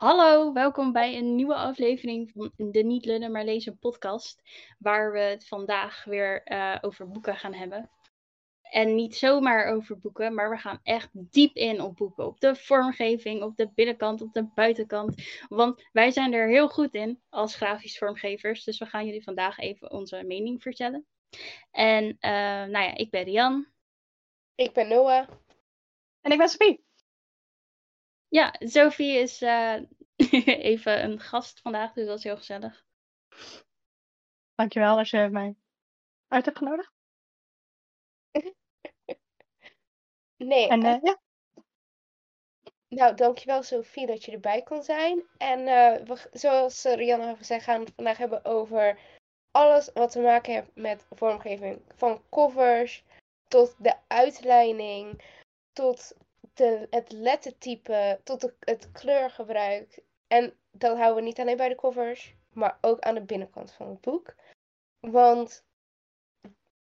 Hallo, welkom bij een nieuwe aflevering van de Niet Lullen maar Lezen podcast, waar we het vandaag weer uh, over boeken gaan hebben. En niet zomaar over boeken, maar we gaan echt diep in op boeken. Op de vormgeving, op de binnenkant, op de buitenkant. Want wij zijn er heel goed in als grafisch vormgevers. Dus we gaan jullie vandaag even onze mening vertellen. En uh, nou ja, ik ben Rian. Ik ben Noah. En ik ben Sophie. Ja, Sophie is uh, even een gast vandaag, dus dat is heel gezellig. Dankjewel als je mij uit hebt genodigd. nee. En uh, ja. Nou, dankjewel Sophie dat je erbij kon zijn. En uh, we, zoals Rianne heeft gezegd, gaan we het vandaag hebben over alles wat te maken heeft met vormgeving. Van covers tot de uitleiding, tot de, het lettertype, tot de, het kleurgebruik. En dat houden we niet alleen bij de covers, maar ook aan de binnenkant van het boek. Want,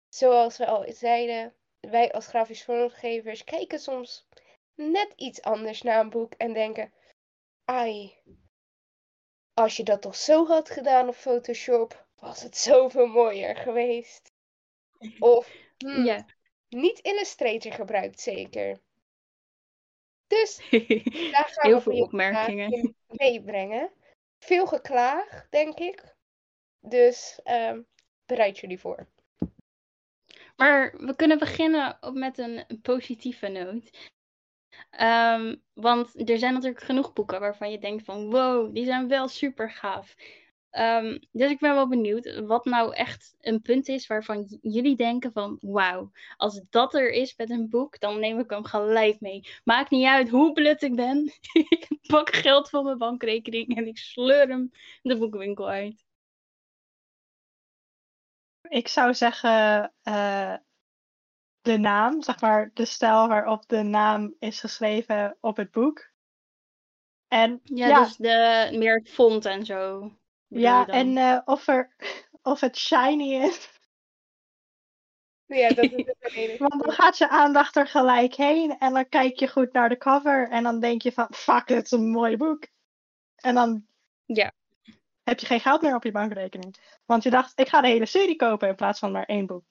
zoals we al zeiden, wij als grafisch vormgevers kijken soms net iets anders naar een boek en denken: ai, als je dat toch zo had gedaan op Photoshop, was het zoveel mooier geweest. Of hmm, Ja. niet Illustrator gebruikt zeker. Dus daar gaan Heel we veel opmerkingen. meebrengen. Veel geklaag, denk ik. Dus ehm, bereid jullie voor. Maar we kunnen beginnen met een positieve noot. Ehm, want er zijn natuurlijk genoeg boeken waarvan je denkt van wow, die zijn wel super gaaf. Ehm, dus ik ben wel benieuwd wat nou echt een punt is waarvan jullie denken van wauw, als dat er is met een boek, dan neem ik hem gelijk mee. Maakt niet uit hoe blut ik ben. ik pak geld van mijn bankrekening en ik sleur hem de boekenwinkel uit. Ik zou zeggen eh, de naam, zeg maar de stijl waarop de naam is geschreven op het boek. En Ja, ja, dus de, meer het font en zo. Ja, en eh, of, er, of het shiny is. Ja, dat is het. Want dan gaat je aandacht er gelijk heen en dan kijk je goed naar de cover en dan denk je van fuck, dit is een mooi boek. En dan Ja. heb je geen geld meer op je bankrekening. Want je dacht, ik ga de hele serie kopen in plaats van maar één boek.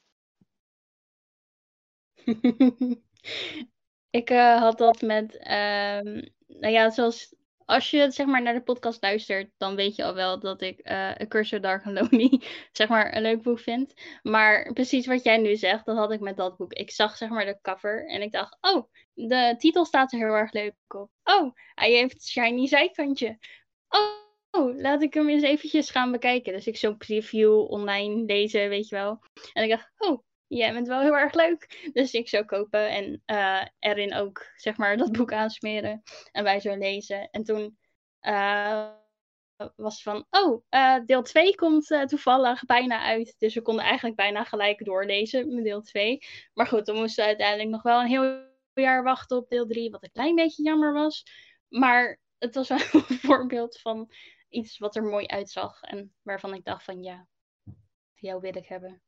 Ik eh, had dat met, ehm, nou ja, zoals als je zeg maar naar de podcast luistert, dan weet je al wel dat ik eh A Curse of Dark and Lonely zeg maar een leuk boek vind. Maar precies wat jij nu zegt, dat had ik met dat boek. Ik zag zeg maar de cover en ik dacht, oh, de titel staat er heel erg leuk op. Oh, hij heeft shiny zijkantje. Oh, laat ik hem eens eventjes gaan bekijken. Dus ik zo'n preview online lezen, weet je wel. En ik dacht, oh, jij bent wel heel erg leuk. Dus ik zou kopen en eh, erin ook, zeg maar, dat boek aansmeren. En wij zo lezen. En toen eh, was van, oh, eh, deel 2 komt toevallig bijna uit. Dus we konden eigenlijk bijna gelijk doorlezen met deel 2. Maar goed, dan moesten we uiteindelijk nog wel een heel jaar wachten op deel 3. Wat een klein beetje jammer was. Maar het was wel een voorbeeld van iets wat er mooi uitzag. En waarvan ik dacht van, ja, jou wil ik hebben.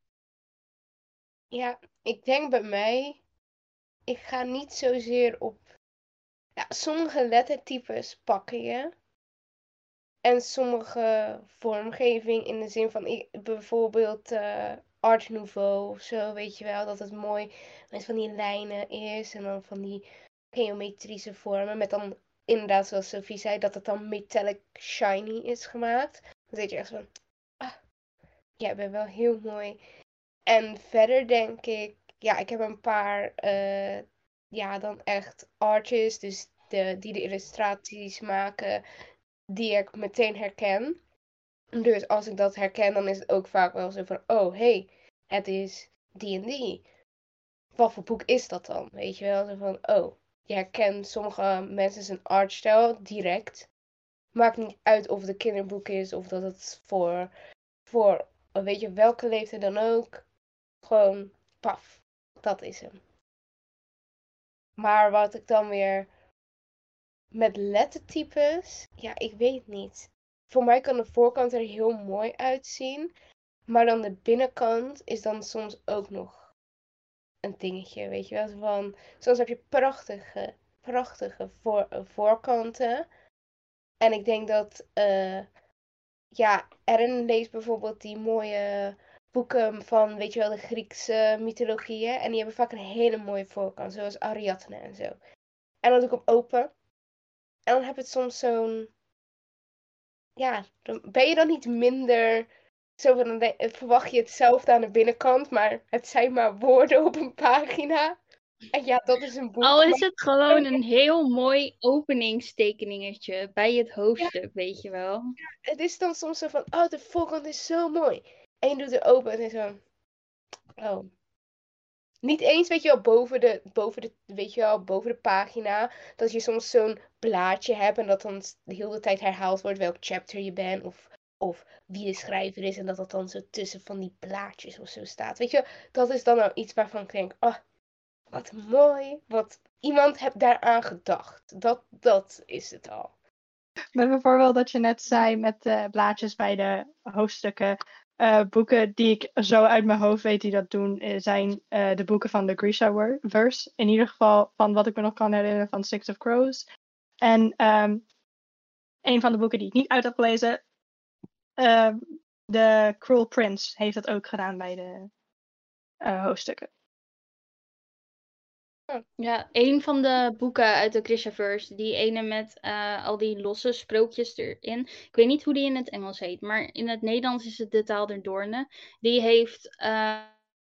Ja, ik denk bij mij, ik ga niet zozeer op. Ja, sommige lettertypes pakken je. En sommige vormgeving in de zin van bijvoorbeeld eh, Art Nouveau of zo, weet je wel, dat het mooi met van die lijnen is en dan van die geometrische vormen met dan inderdaad zoals Sophie zei, dat het dan metallic shiny is gemaakt. Dan zit je echt van, ah, jij bent wel heel mooi. En verder denk ik, ja, ik heb een paar, eh, ja, dan echt artists, dus de, die de illustraties maken, die ik meteen herken. Dus als ik dat herken, dan is het ook vaak wel zo van, oh, hey, het is die en die. Wat voor boek is dat dan? Weet je wel, zo van, oh, je herkent sommige mensen zijn artstijl direct. Maakt niet uit of het een kinderboek is of dat het voor, voor weet je, welke leeftijd dan ook. Gewoon, paf, dat is hem. Maar wat ik dan weer met lettertypes, ja, ik weet niet. Voor mij kan de voorkant er heel mooi uitzien, maar dan de binnenkant is dan soms ook nog een dingetje, weet je wel? Van, soms heb je prachtige, prachtige voor, voorkanten, En ik denk dat, eh, ja, Erin leest bijvoorbeeld die mooie boeken van, weet je wel, de Griekse mythologieën. En die hebben vaak een hele mooie voorkant, zoals Ariadne en zo. En dan doe ik hem open. En dan heb het soms zo'n. Ja, dan ben je dan niet minder. Zo van, dan verwacht je hetzelfde aan de binnenkant, maar het zijn maar woorden op een pagina. En ja, dat is een boek. Al is het gewoon een heel mooi openingstekeningetje bij het hoofdstuk, weet je wel. het is dan soms zo van, oh, de voorkant is zo mooi. En doet het open en is zo, oh. Niet eens, weet je wel, boven de, boven de, weet je wel, boven de pagina, dat je soms zo'n blaadje hebt en dat dan de hele tijd herhaald wordt welk chapter je bent of, of wie de schrijver is en dat dat dan zo tussen van die blaadjes of zo staat. Weet je, dat is dan nou iets waarvan ik denk, oh, wat mooi, wat iemand heeft daaraan gedacht. Dat, dat is het al. Met bijvoorbeeld dat je net zei met de blaadjes bij de hoofdstukken. Eh, boeken die ik zo uit mijn hoofd weet die dat doen, eh, zijn eh, de boeken van de Grisha-verse. In ieder geval van wat ik me nog kan herinneren van Six of Crows. En ehm, een van de boeken die ik niet uit heb gelezen, ehm, The Cruel Prince, heeft dat ook gedaan bij de hoofdstukken. Ja, een van de boeken uit de Grishaverse, die ene met eh, al die losse sprookjes erin. Ik weet niet hoe die in het Engels heet, maar in het Nederlands is het De Taal der Doornen. Die heeft, eh,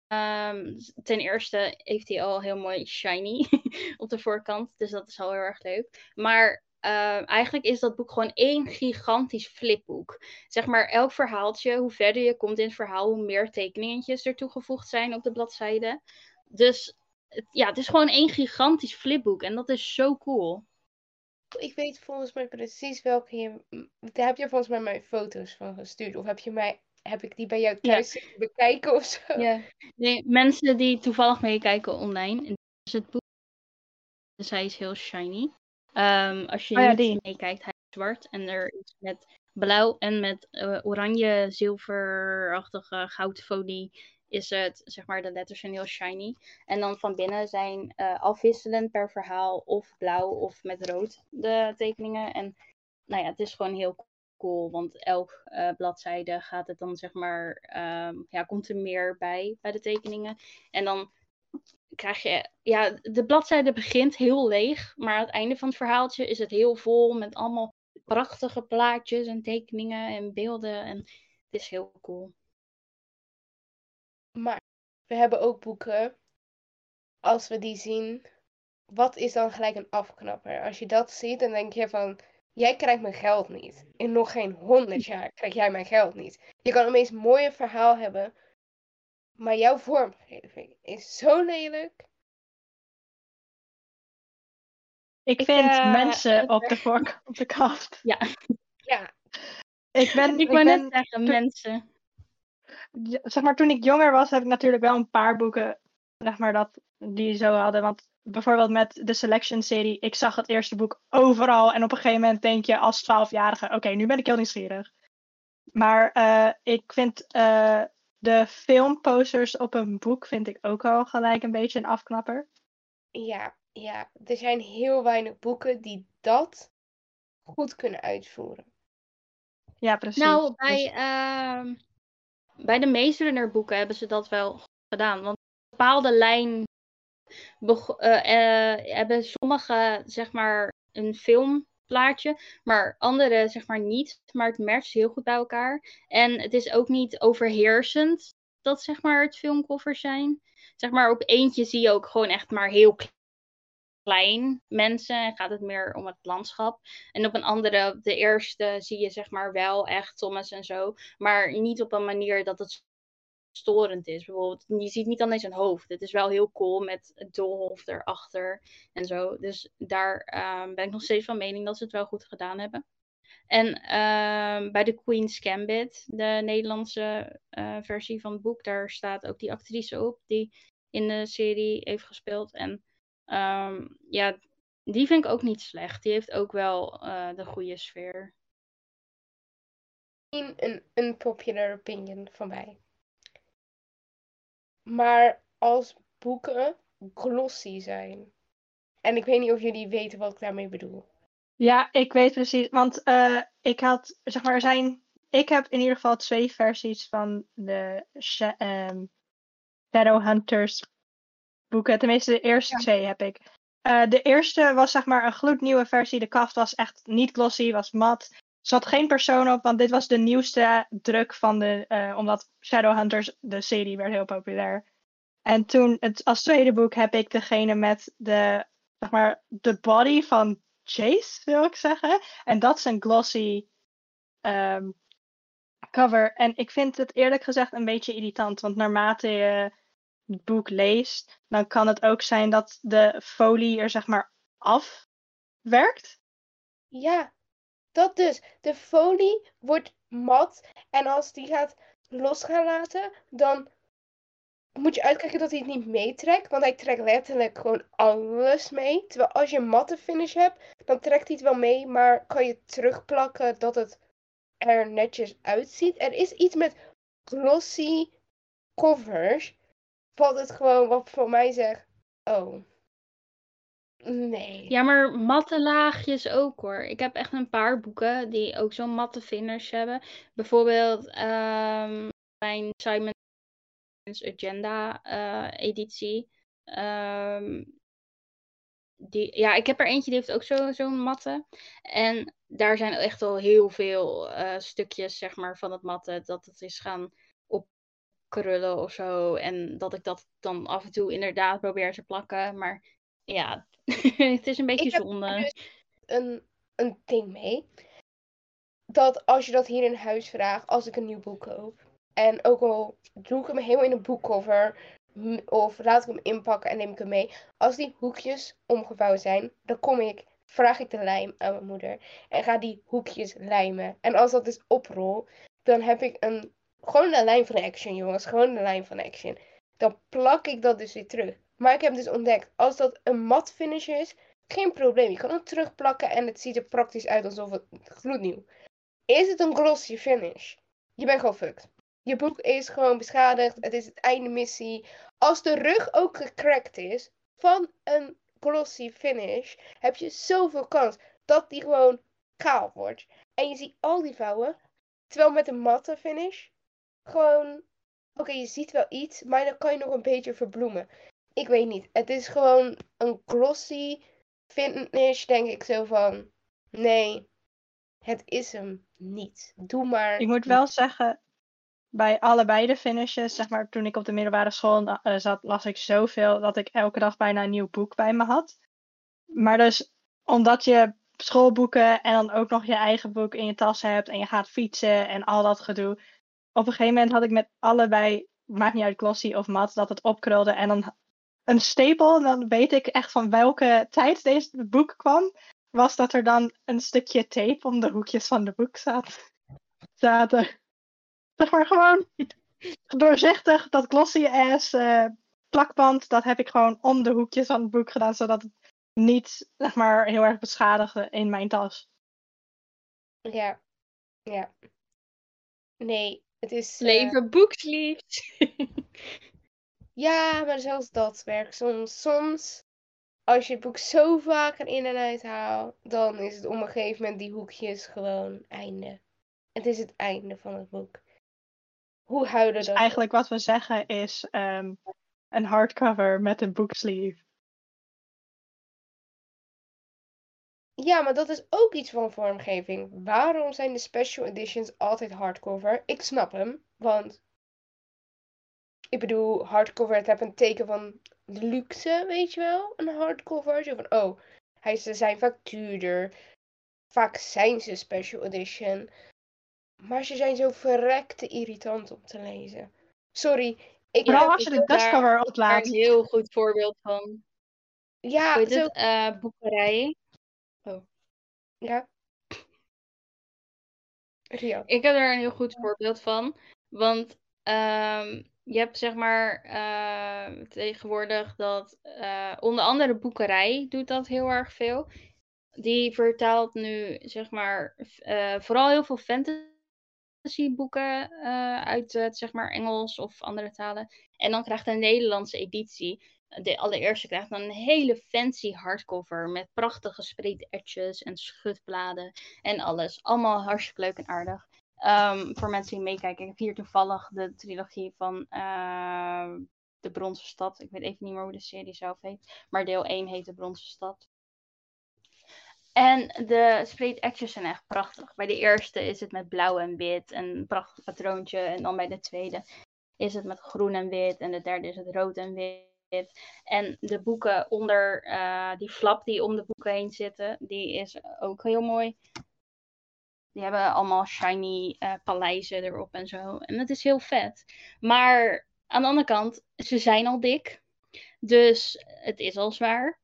ehm, ten eerste heeft hij al heel mooi shiny op de voorkant, dus dat is al heel erg leuk. Maar eh, eigenlijk is dat boek gewoon één gigantisch flipboek. Zeg maar, elk verhaaltje, hoe verder je komt in het verhaal, hoe meer tekeningetjes er toegevoegd zijn op de bladzijde. Dus het- ja, het is gewoon één gigantisch flipboek en dat is zo cool. Ik weet volgens mij precies welke je. Daar heb je volgens mij mijn foto's van gestuurd. Of heb je mij. Heb ik die bij jou Ja. thuis zitten bekijken of zo? Ja. Nee, mensen die toevallig meekijken online, dit is het boek. Dus hij is heel shiny. Ehm, als je Oh ja, niet meekijkt, hij is zwart en er is met blauw en met eh, oranje, zilverachtige goudfolie is het, zeg maar, de letters zijn heel shiny. En dan van binnen zijn eh, afwisselend per verhaal of blauw of met rood de tekeningen. En nou ja, het is gewoon heel cool, want elk eh, bladzijde gaat het dan zeg maar, ehm, ja, komt er meer bij bij de tekeningen. En dan krijg je, ja, de bladzijde begint heel leeg, maar aan het einde van het verhaaltje is het heel vol met allemaal prachtige plaatjes en tekeningen en beelden. En het is heel cool. Maar we hebben ook boeken. Als we die zien, wat is dan gelijk een afknapper? Als je dat ziet, dan denk je van. Jij krijgt mijn geld niet. In nog geen honderd jaar krijg jij mijn geld niet. Je kan een meest mooie verhaal hebben. Maar jouw vormgeving is zo lelijk. Ik vind eh, mensen op de voorkant, op de kaft. Ja, Ja, Ik ben, ik ben net zeggen, mensen. Zeg maar, toen ik jonger was, heb ik natuurlijk wel een paar boeken, zeg maar, dat die zo hadden. Want bijvoorbeeld met de Selection serie, ik zag het eerste boek overal. En op een gegeven moment denk je als twaalfjarige, oké, nu ben ik heel nieuwsgierig. Maar eh, ik vind eh, de filmposters op een boek, vind ik ook al gelijk een beetje een afknapper. ja, ja. Er zijn heel weinig boeken die dat goed kunnen uitvoeren. Ja, precies. Nou, Dus- bij, ehm, bij de meeste boeken hebben ze dat wel gedaan. Want een bepaalde lijn eh, eh, hebben sommige, zeg maar, een filmplaatje, maar andere, zeg maar, niet. Maar het matcht heel goed bij elkaar. En het is ook niet overheersend dat, zeg maar, het filmcovers zijn. Zeg maar, op eentje zie je ook gewoon echt maar heel klein mensen en gaat het meer om het landschap. En op een andere, de eerste, zie je zeg maar wel echt Thomas en zo. Maar niet op een manier dat het storend is. Bijvoorbeeld, je ziet niet alleen zijn hoofd. Het is wel heel cool met het doolhof erachter en zo. Dus daar ehm, ben ik nog steeds van mening dat ze het wel goed gedaan hebben. En ehm, bij de Queen's Gambit, de Nederlandse eh, versie van het boek, daar staat ook die actrice op die in de serie heeft gespeeld. En ehm, ja, die vind ik ook niet slecht. Die heeft ook wel eh, de goede sfeer. Een, een unpopular opinion van mij. Maar als boeken glossy zijn. En ik weet niet of jullie weten wat ik daarmee bedoel. Ja, ik weet precies. Want eh, ik had, zeg maar, er zijn. Ik heb in ieder geval twee versies van de ehm, Shadowhunters boeken. Tenminste, de eerste Ja. twee heb ik. Eh, de eerste was zeg maar een gloednieuwe versie. De kaft was echt niet glossy, was mat. Er zat geen persoon op, want dit was de nieuwste druk van de. eh, omdat Shadowhunters, de serie, werd heel populair. En toen, het, als tweede boek, heb ik degene met de, zeg maar, de body van Chase, wil ik zeggen. En dat is een glossy ehm, cover. En ik vind het eerlijk gezegd een beetje irritant, want naarmate je boek leest, dan kan het ook zijn dat de folie er zeg maar afwerkt. Ja, dat dus. De folie wordt mat en als die gaat los gaan laten, dan moet je uitkijken dat hij het niet meetrekt, want hij trekt letterlijk gewoon alles mee. Terwijl als je een matte finish hebt, dan trekt hij het wel mee, maar kan je terugplakken dat het er netjes uitziet. Er is iets met glossy covers, wat het gewoon, wat voor mij zegt, oh, nee. Ja, maar matte laagjes ook hoor. Ik heb echt een paar boeken die ook zo'n matte finish hebben. Bijvoorbeeld ehm, mijn Simon's Agenda eh, editie. Ehm, die, ja, ik heb er eentje die heeft ook zo- zo'n matte. En daar zijn echt al heel veel eh, stukjes zeg maar, van het matte dat het is gaan opkrullen of zo. En dat ik dat dan af en toe inderdaad probeer te plakken. Maar ja, het is een beetje Ik heb zonde. dus een, een ding mee. Dat als je dat hier in huis vraagt, als ik een nieuw boek koop. En ook al doe ik hem helemaal in een boekcover. Of laat ik hem inpakken en neem ik hem mee. Als die hoekjes omgevouwen zijn, dan kom ik, vraag ik de lijm aan mijn moeder. En ga die hoekjes lijmen. En als dat dus oprol, dan heb ik een, gewoon een lijn van action jongens. Gewoon een lijn van action. Dan plak ik dat dus weer terug. Maar ik heb dus ontdekt, als dat een mat finish is, geen probleem. Je kan hem terugplakken en het ziet er praktisch uit alsof het gloednieuw. Is het een glossy finish? Je bent gewoon fucked. Je boek is gewoon beschadigd. Het is het einde missie. Als de rug ook gecrackt is van een glossy finish, heb je zoveel kans dat die gewoon kaal wordt. En je ziet al die vouwen. Terwijl met een matte finish, gewoon, oké, je ziet wel iets, maar dan kan je nog een beetje verbloemen. Ik weet niet. Het is gewoon een glossy finish, denk ik zo van. Nee, het is hem niet. Doe maar. Ik moet wel zeggen, bij allebei de finishes, zeg maar, toen ik op de middelbare school eh, zat, las ik zoveel dat ik elke dag bijna een nieuw boek bij me had. Maar dus omdat je schoolboeken en dan ook nog je eigen boek in je tas hebt en je gaat fietsen en al dat gedoe. Op een gegeven moment had ik met allebei, maakt niet uit glossy of mat, dat het opkrulde en dan een stapel, dan weet ik echt van welke tijd deze boek kwam, was dat er dan een stukje tape om de hoekjes van de boek zat, zaten. Zeg maar gewoon doorzichtig, dat glossy ass eh, plakband, dat heb ik gewoon om de hoekjes van het boek gedaan, zodat het niet zeg maar heel erg beschadigde in mijn tas. Ja. Ja. Nee, het is. eh, Leven boeksleeves. Ja, maar zelfs dat werkt soms. Soms, als je het boek zo vaak er in en uit haalt, dan is het op een gegeven moment die hoekjes gewoon einde. Het is het einde van het boek. Hoe huilen Dus dat? eigenlijk wat we zeggen is ehm, een hardcover met een boeksleeve. Ja, maar dat is ook iets van vormgeving. Waarom zijn de special editions altijd hardcover? Ik snap hem, want ik bedoel, hardcover, het heeft een teken van luxe, weet je wel? Een hardcover, zo van, oh, hij, ze zijn vaak duurder. Vaak zijn ze special edition. Maar ze zijn zo verrekte irritant om te lezen. Sorry, ik Vooral heb als je de daar- dashcover Daar oplaat. een heel goed voorbeeld van. Ja, zo, het? Eh, boekerijen. ja. Ria. Ik heb daar een heel goed voorbeeld van. Want ehm, je hebt zeg maar eh, tegenwoordig dat eh, onder andere Boekerij doet dat heel erg veel. Die vertaalt nu zeg maar eh, vooral heel veel fantasyboeken eh, uit zeg maar Engels of andere talen. En dan krijgt een Nederlandse editie. De allereerste krijgt dan een hele fancy hardcover met prachtige spread edges en schutbladen en alles. Allemaal hartstikke leuk en aardig. Ehm, voor mensen die meekijken, ik heb hier toevallig de trilogie van uh, De Bronzen Stad. Ik weet even niet meer hoe de serie zelf heet, maar deel 1 heet De Bronzen Stad. En de spread edges zijn echt prachtig. Bij de eerste is het met blauw en wit en een prachtig patroontje. En dan bij de tweede is het met groen en wit. En de derde is het rood en wit. En de boeken onder uh, die flap die om de boeken heen zitten, die is ook heel mooi. Die hebben allemaal shiny uh, paleizen erop en zo. En dat is heel vet. Maar aan de andere kant, ze zijn al dik. Dus het is al zwaar.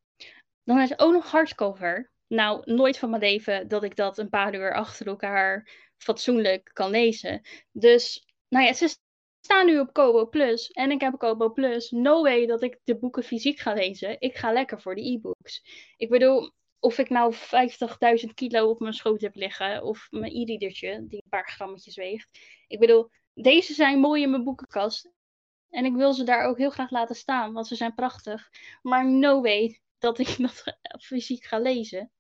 Dan is ook nog hardcover. Nou, nooit van mijn leven dat ik dat een paar uur achter elkaar fatsoenlijk kan lezen. Dus, nou ja, ze staan nu op Kobo Plus en ik heb Kobo Plus. No way dat ik de boeken fysiek ga lezen. Ik ga lekker voor de e-books. Ik bedoel, of ik nou 50.000 kilo op mijn schoot heb liggen of mijn e-readertje die een paar grammetjes weegt. Ik bedoel, deze zijn mooi in mijn boekenkast. En ik wil ze daar ook heel graag laten staan, want ze zijn prachtig. Maar no way dat ik dat fysiek ga lezen.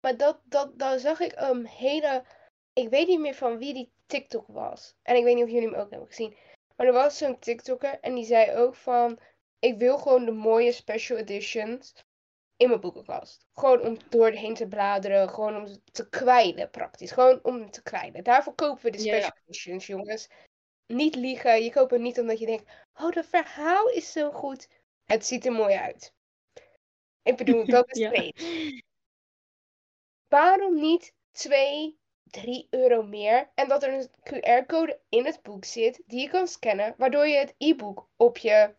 Maar dat, dat, dan zag ik een hele. Ik weet niet meer van wie die TikTok was. En ik weet niet of jullie hem ook hebben gezien. Maar er was zo'n TikToker en die zei ook van. Ik wil gewoon de mooie special editions in mijn boekenkast. Gewoon om doorheen te bladeren. Gewoon om te kwijlen praktisch. Gewoon om te kwijlen. Daarvoor kopen we de special editions, jongens. Niet liegen. Je koopt het niet omdat je denkt. Oh, dat verhaal is zo goed. Het ziet er mooi uit. Ik bedoel, dat is ja waarom niet 2, 3 euro meer? En dat er een QR-code in het boek zit die je kan scannen, waardoor je het e-book op je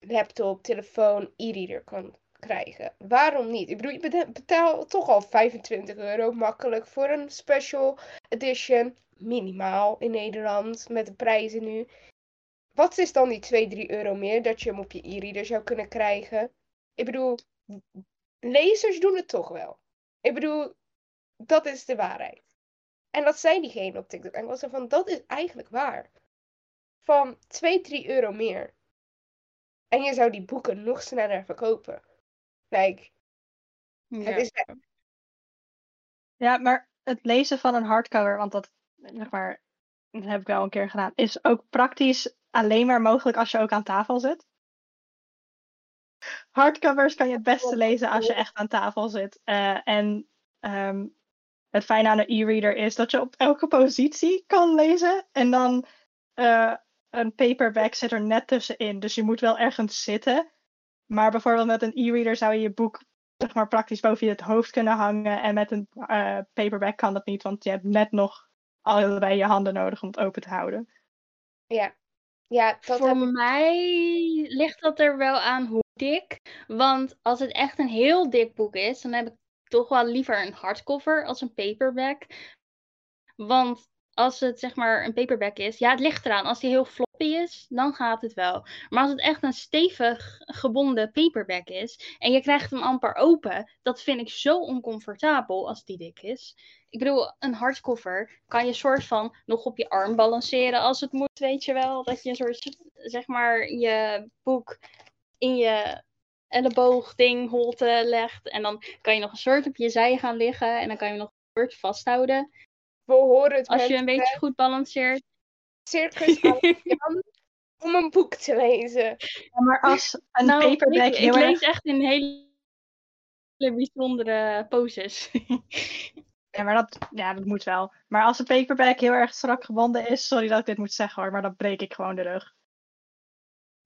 laptop, telefoon, e-reader kan krijgen. Waarom niet? Ik bedoel, je betaalt toch al 25 euro makkelijk voor een special edition. Minimaal in Nederland met de prijzen nu. Wat is dan die 2, 3 euro meer dat je hem op je e-reader zou kunnen krijgen? Ik bedoel, lezers doen het toch wel. Ik bedoel, dat is de waarheid. En dat zei diegene op TikTok. En ik was er van, dat is eigenlijk waar. Van 2, 3 euro meer. En je zou die boeken nog sneller verkopen. Like, ja. het is Ja, maar het lezen van een hardcover, want dat, zeg maar, dat heb ik wel een keer gedaan, is ook praktisch alleen maar mogelijk als je ook aan tafel zit. Hardcovers kan je het beste lezen als je echt aan tafel zit. Uh, en um, het fijne aan een e-reader is dat je op elke positie kan lezen. En dan uh, een paperback zit er net tussenin. Dus je moet wel ergens zitten. Maar bijvoorbeeld met een e-reader zou je je boek zeg maar, praktisch boven je het hoofd kunnen hangen. En met een uh, paperback kan dat niet, want je hebt net nog allebei je handen nodig om het open te houden. Ja. ja dat Voor mij ligt dat er wel aan hoe dik. Want als het echt een heel dik boek is, dan heb ik toch wel liever een hardcover als een paperback. Want als het zeg maar een paperback is, ja, het ligt eraan. Als die heel floppy is, dan gaat het wel. Maar als het echt een stevig gebonden paperback is en je krijgt hem amper open, dat vind ik zo oncomfortabel als die dik is. Ik bedoel, een hardcover kan je soort van nog op je arm balanceren als het moet, weet je wel. Dat je een soort, zeg maar, je boek in je elleboogding holte legt. En dan kan je nog een soort op je zij gaan liggen. En dan kan je nog een soort vasthouden. We horen het Als je een beetje goed balanceert. Circus om een boek te lezen. Ja, maar als een nou, paperback ik, ik lees echt in hele, hele bijzondere poses. Ja, maar dat, ja, dat moet wel. Maar als een paperback heel erg strak gebonden is, sorry dat ik dit moet zeggen hoor, maar dan breek ik gewoon de rug.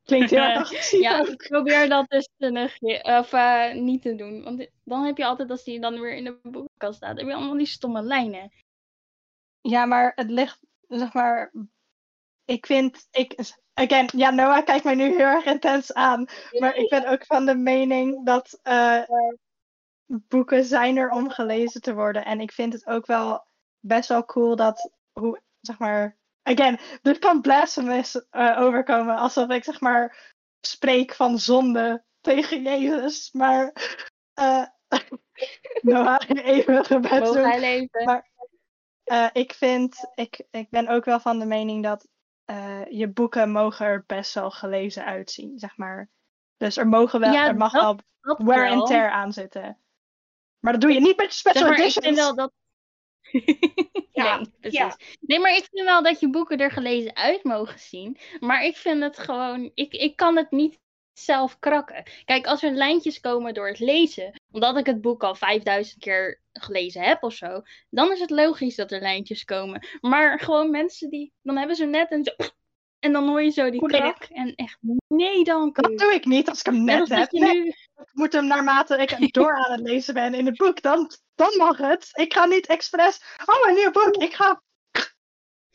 Klinkt heel erg Ja, ik probeer dat dus te negeren, of uh, niet te doen. Want dan heb je altijd, als die dan weer in de boekenkast staat, heb je allemaal die stomme lijnen. Ja, maar het ligt, zeg maar, ik vind, ik, again, ja, Noah kijkt mij nu heel erg intens aan. Maar ik ben ook van de mening dat uh, boeken zijn er om gelezen te worden. En ik vind het ook wel best wel cool dat, hoe, zeg maar, again, dit kan blasphemous uh, overkomen alsof ik zeg maar spreek van zonde tegen Jezus. Maar uh, nou, even gebed doen. Hij leven. Maar uh, ik vind, ik, ik ben ook wel van de mening dat uh, je boeken mogen er best wel gelezen uitzien. Zeg maar, Dus er, mogen wel, Ja, er mag dat- wel Dat wear and tear aan zitten. Maar dat doe je niet met je special Zeg maar, ik editions. vind wel dat. Ja, nee, precies. ja. Nee, maar ik vind wel dat je boeken er gelezen uit mogen zien. Maar ik vind het gewoon. Ik, ik kan het niet zelf krakken. Kijk, als er lijntjes komen door het lezen, omdat ik het boek al 5000 keer gelezen heb of zo, dan is het logisch dat er lijntjes komen. Maar gewoon mensen die. Dan hebben ze net en zo. En dan hoor je zo die krak. En echt, nee, dank Dat doe ik niet als ik hem Net heb. Nee, nu. Ik moet hem naarmate ik door aan het lezen ben in het boek. Dan, dan mag het. Ik ga niet expres. Oh, een nieuw boek. Ik ga.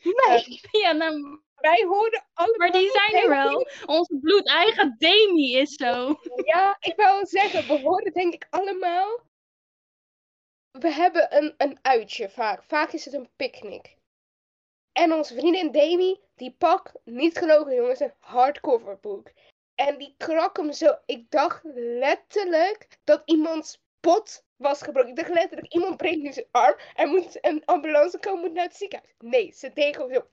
Nee. Ja, nou, Wij hoorden allemaal... maar die zijn er wel. Onze bloedeigen Demi is zo. Ja, ik wou zeggen, we horen denk ik allemaal. We hebben een, een uitje vaak. Vaak is het een picknick. En onze vriendin Demi, die pakt, niet gelogen jongens, een hardcover boek. En die krak hem zo. Ik dacht letterlijk dat iemands pot was gebroken. Ik dacht letterlijk, iemand breekt nu zijn arm en moet een ambulance komen moet naar het ziekenhuis. Nee, ze deed gewoon zo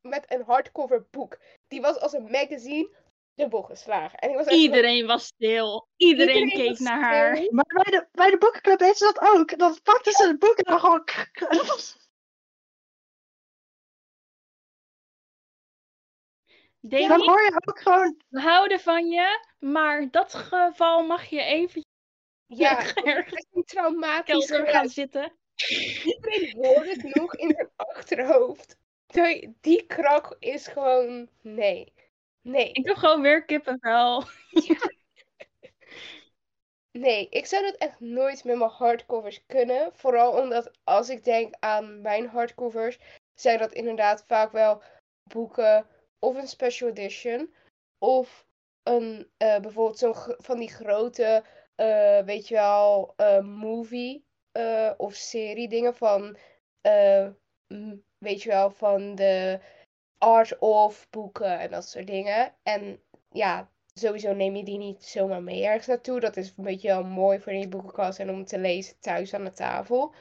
met een hardcover boek. Die was als een magazine dubbel geslagen. En ik was zo- Iedereen was stil. Iedereen, Iedereen keek naar stil. haar. Maar bij de, bij de boekenclub deed ze dat ook. Dan pakten ze het boek en dan gewoon. Demi, Dan hoor je ook gewoon. we houden van je, maar dat geval mag je even Ja, dat is traumatisch kelder gaan zitten. Iedereen hoort het nog in zijn achterhoofd. Die- Die krak is gewoon... Nee. Nee. Ik heb gewoon weer kippenvel. Nee, ik zou dat echt nooit met mijn hardcovers kunnen. Vooral omdat als ik denk aan mijn hardcovers, zijn dat inderdaad vaak wel boeken of een special edition. Of een, eh, bijvoorbeeld zo'n van die grote, eh, weet je wel, eh, movie of serie dingen van, weet je wel, van de art of boeken en dat soort dingen. En ja, sowieso neem je die niet zomaar mee ergens naartoe. Dat is een beetje wel mooi voor je boekenkast en om te lezen thuis aan de tafel.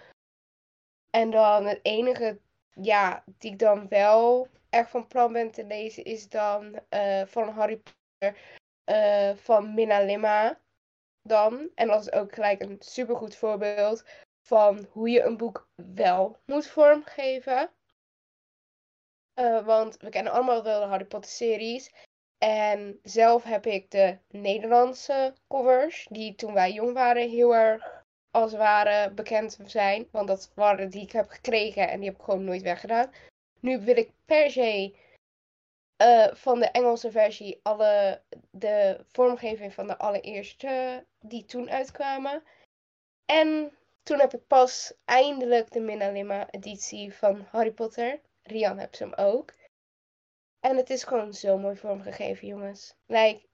En dan het enige, ja, die ik dan wel echt van plan ben te lezen, is dan eh, van Harry Potter eh, van Minna Lima. Dan. En dat is ook gelijk een supergoed voorbeeld van hoe je een boek wel moet vormgeven. Eh, want we kennen allemaal wel de Harry Potter series. En zelf heb ik de Nederlandse covers, die toen wij jong waren heel erg als het ware bekend zijn. Want dat waren die ik heb gekregen en die heb ik gewoon nooit weggedaan. Nu wil ik per se eh, van de Engelse versie alle de vormgeving van de allereerste die toen uitkwamen. En toen heb ik pas eindelijk de Minna Lima editie van Harry Potter. Rian heeft ze hem ook. En het is gewoon zo mooi vormgegeven, jongens. Like,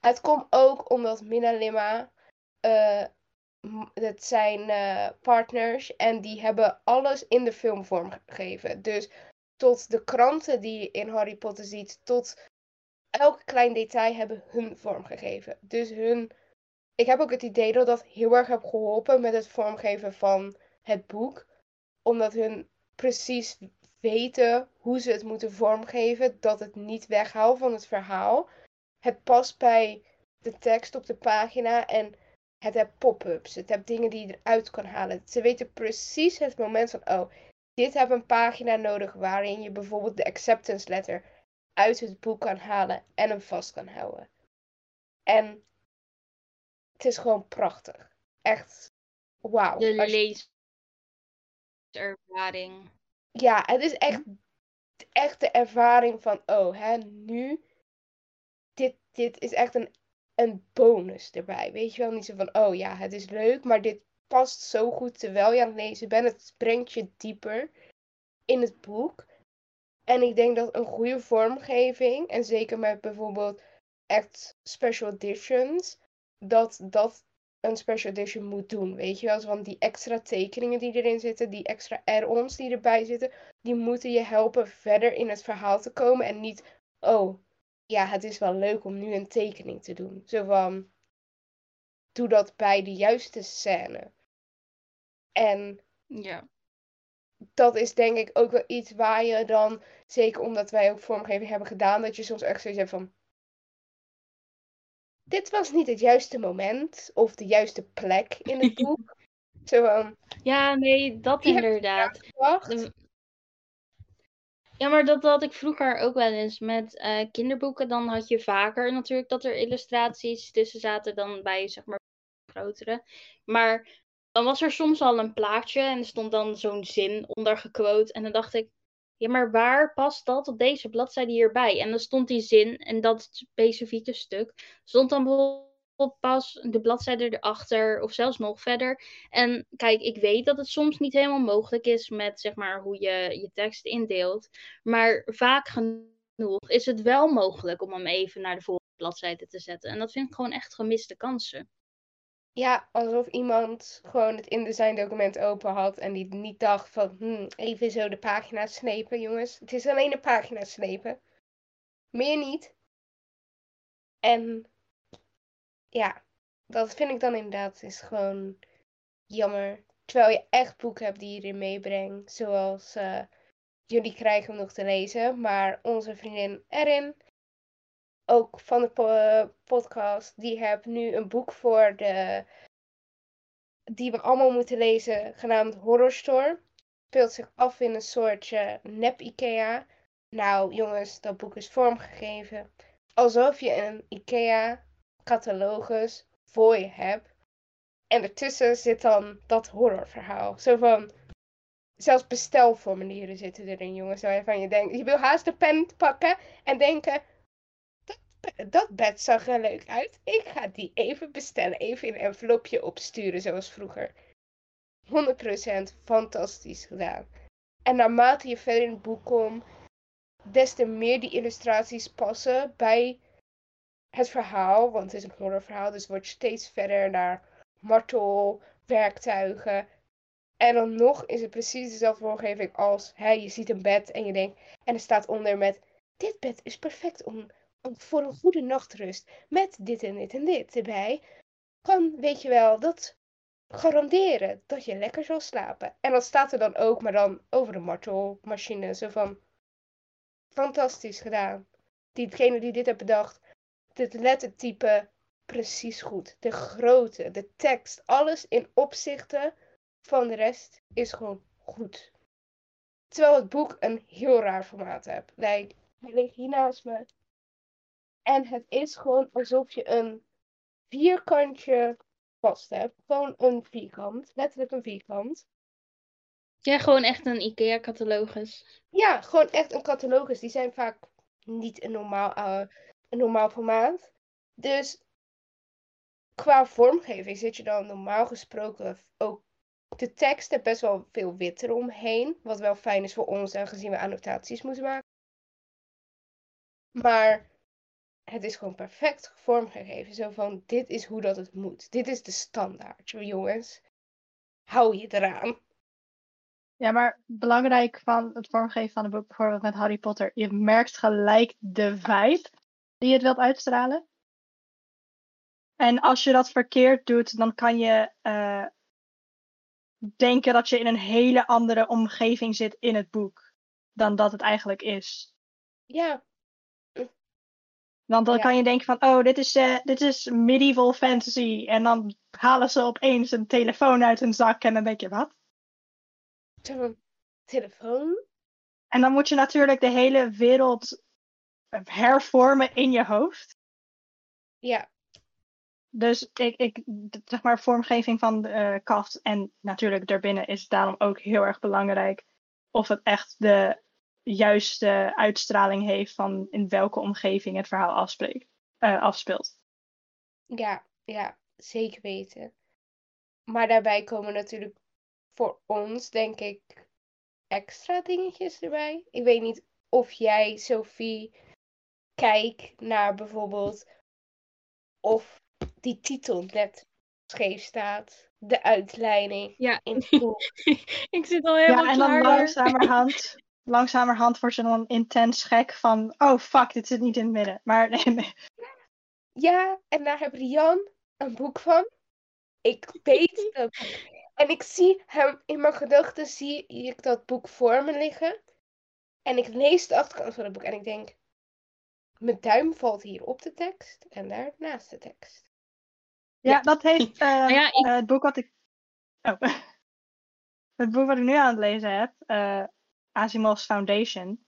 het komt ook omdat Minna Lima, eh, het zijn eh, partners en die hebben alles in de film vormgegeven. Dus tot de kranten die je in Harry Potter ziet, tot elk klein detail hebben hun vormgegeven. Dus hun, ik heb ook het idee dat dat heel erg heb geholpen met het vormgeven van het boek. Omdat hun precies weten hoe ze het moeten vormgeven, dat het niet weghaalt van het verhaal. Het past bij de tekst op de pagina en het heeft pop-ups. Het heeft dingen die je eruit kan halen. Ze weten precies het moment van, oh, dit heb een pagina nodig waarin je bijvoorbeeld de acceptance letter uit het boek kan halen en hem vast kan houden. En het is gewoon prachtig. Echt, wauw. De je- leeservaring. Ja, het is echt, echt de ervaring van, oh, hè, nu, dit, dit is echt een, een bonus erbij. Weet je wel, niet zo van, oh ja, het is leuk, maar dit past zo goed terwijl je aan het lezen bent. Het brengt je dieper in het boek. En ik denk dat een goede vormgeving, en zeker met bijvoorbeeld echt special editions, dat dat een special edition moet doen. Weet je wel, want die extra tekeningen die erin zitten, die extra add-ons die erbij zitten, die moeten je helpen verder in het verhaal te komen. En niet, oh, ja, het is wel leuk om nu een tekening te doen. Zo van, doe dat bij de juiste scène. En Ja. dat is denk ik ook wel iets waar je dan, zeker omdat wij ook vormgeving hebben gedaan, dat je soms echt zoiets hebt van. dit was niet het juiste moment of de juiste plek in het boek. Zo van, Ja, nee, dat inderdaad. Ja, maar dat had ik vroeger ook wel eens met eh, kinderboeken. Dan had je vaker natuurlijk dat er illustraties tussen zaten dan bij, zeg maar, grotere. Maar dan was er soms al een plaatje en er stond dan zo'n zin onder gequote. En dan dacht ik, ja, maar waar past dat op deze bladzijde hierbij? En dan stond die zin en dat specifieke stuk stond dan bijvoorbeeld pas de bladzijde erachter of zelfs nog verder. En kijk, ik weet dat het soms niet helemaal mogelijk is met zeg maar hoe je je tekst indeelt. Maar vaak genoeg is het wel mogelijk om hem even naar de volgende bladzijde te zetten. En dat vind ik gewoon echt gemiste kansen. Ja, alsof iemand gewoon het InDesign document open had en die niet dacht van, hmm, even zo de pagina slepen, jongens. Het is alleen een pagina slepen. Meer niet. En ja, dat vind ik dan inderdaad is gewoon jammer. Terwijl je echt boeken hebt die je erin meebrengt, zoals eh, jullie krijgen hem nog te lezen, maar onze vriendin Erin, ook van de po- podcast, die heeft nu een boek voor de die we allemaal moeten lezen, genaamd Horror Store. Speelt zich af in een soortje nep-IKEA. Nou, jongens, dat boek is vormgegeven alsof je een IKEA-catalogus voor je hebt. En ertussen zit dan dat horrorverhaal. Zo van. Zelfs bestelformulieren zitten erin, jongens. Waarvan je denkt, je wil haast de pen pakken en denken. Dat, be- dat bed zag er leuk uit. Ik ga die even bestellen. Even in een envelopje opsturen, zoals vroeger. 100% fantastisch gedaan. En naarmate je verder in het boek komt, des te meer die illustraties passen bij het verhaal. Want het is een horrorverhaal, dus word je steeds verder naar martel, werktuigen. En dan nog is het precies dezelfde vormgeving als je ziet een bed en je denkt. En er staat onder met: Dit bed is perfect om voor een goede nachtrust. Met dit en dit en dit erbij. Kan, weet je wel, dat garanderen dat je lekker zal slapen. En dat staat er dan ook, maar dan over de martelmachine. Zo van. Fantastisch gedaan. Diegene die dit heeft bedacht, dit lettertype precies goed. De grootte, de tekst, alles in opzichte van de rest is gewoon goed. Terwijl het boek een heel raar formaat heeft. Hij ligt hier naast me. En het is gewoon alsof je een vierkantje vast hebt. Gewoon een vierkant. Letterlijk een vierkant. Ja, gewoon echt een IKEA-catalogus. Ja, gewoon echt een catalogus. Die zijn vaak niet een normaal, eh, een normaal formaat. Dus qua vormgeving zit je dan normaal gesproken ook de tekst heeft best wel veel wit eromheen. Wat wel fijn is voor ons, aangezien we annotaties moeten maken. Maar het is gewoon perfect vormgegeven. Zo van, dit is hoe dat het moet. Dit is de standaard, jongens. Hou je eraan. Ja, maar belangrijk van het vormgeven van een boek, bijvoorbeeld met Harry Potter, je merkt gelijk de vibe die het wilt uitstralen. En als je dat verkeerd doet, dan kan je eh, denken dat je in een hele andere omgeving zit in het boek dan dat het eigenlijk is. Ja, Want dan Ja. kan je denken van, oh, dit is, eh, dit is medieval fantasy. En dan halen ze opeens een telefoon uit hun zak en dan denk je, wat? telefoon. En dan moet je natuurlijk de hele wereld hervormen in je hoofd. Ja, Dus ik, ik zeg maar, vormgeving van de eh, kaft en natuurlijk daarbinnen is daarom ook heel erg belangrijk. Of het echt de juiste uitstraling heeft van in welke omgeving het verhaal afspreekt, eh, afspeelt. Ja, ja, zeker weten. Maar daarbij komen natuurlijk voor ons, denk ik, extra dingetjes erbij. Ik weet niet of jij, Sophie, kijkt naar bijvoorbeeld of die titel net scheef staat. De uitleiding Ja. in ik zit al helemaal Ja, en dan langzamerhand, langzamerhand wordt ze dan intens gek van, oh fuck, dit zit niet in het midden. Maar nee, nee. Ja, en daar heeft Rian een boek van. Ik weet dat boek. En ik zie hem in mijn gedachten, zie ik dat boek voor me liggen. En ik lees de achterkant van het boek en ik denk, mijn duim valt hier op de tekst en daar naast de tekst. Ja, Ja. dat heeft eh, ja, ik- eh, het boek wat ik. Oh. het boek wat ik nu aan het lezen heb, eh Asimov's Foundation.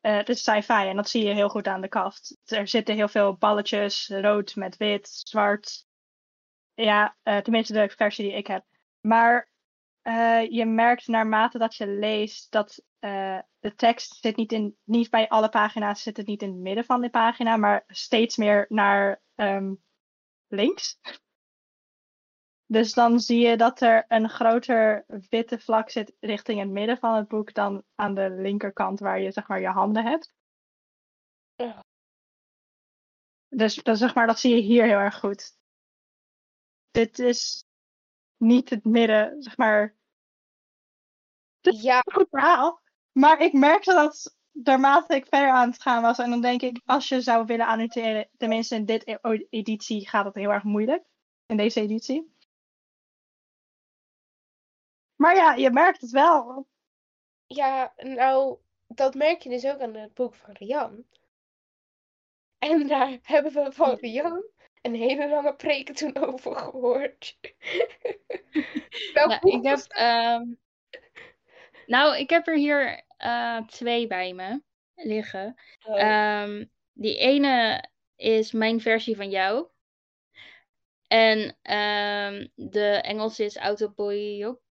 eh, het is sci-fi en dat zie je heel goed aan de kaft. Er zitten heel veel balletjes, rood met wit, zwart. Ja, eh, tenminste de versie die ik heb. Maar eh, je merkt naarmate dat je leest dat de tekst zit niet, in, niet bij alle pagina's, zit het niet in het midden van de pagina, maar steeds meer naar ehm, links. Dus dan zie je dat er een groter witte vlak zit richting het midden van het boek dan aan de linkerkant waar je zeg maar je handen hebt. Ja. Dus dat, zeg maar, dat zie je hier heel erg goed. Dit is niet het midden, zeg maar. Ja, Een goed verhaal. Maar ik merkte dat naarmate ik verder aan het gaan was. En dan denk ik, als je zou willen annoteren, tenminste in dit e- editie gaat het heel erg moeilijk. In deze editie. Maar ja, je merkt het wel. ja, nou, dat merk je dus ook aan het boek van Rian. En daar hebben we van Rian een hele lange preken toen over gehoord. Boek ik heb, ehm, nou, ik heb er hier eh, twee bij me liggen. Oh, Ehm, die ene is mijn versie van jou. En ehm, de Engelse is autobiography,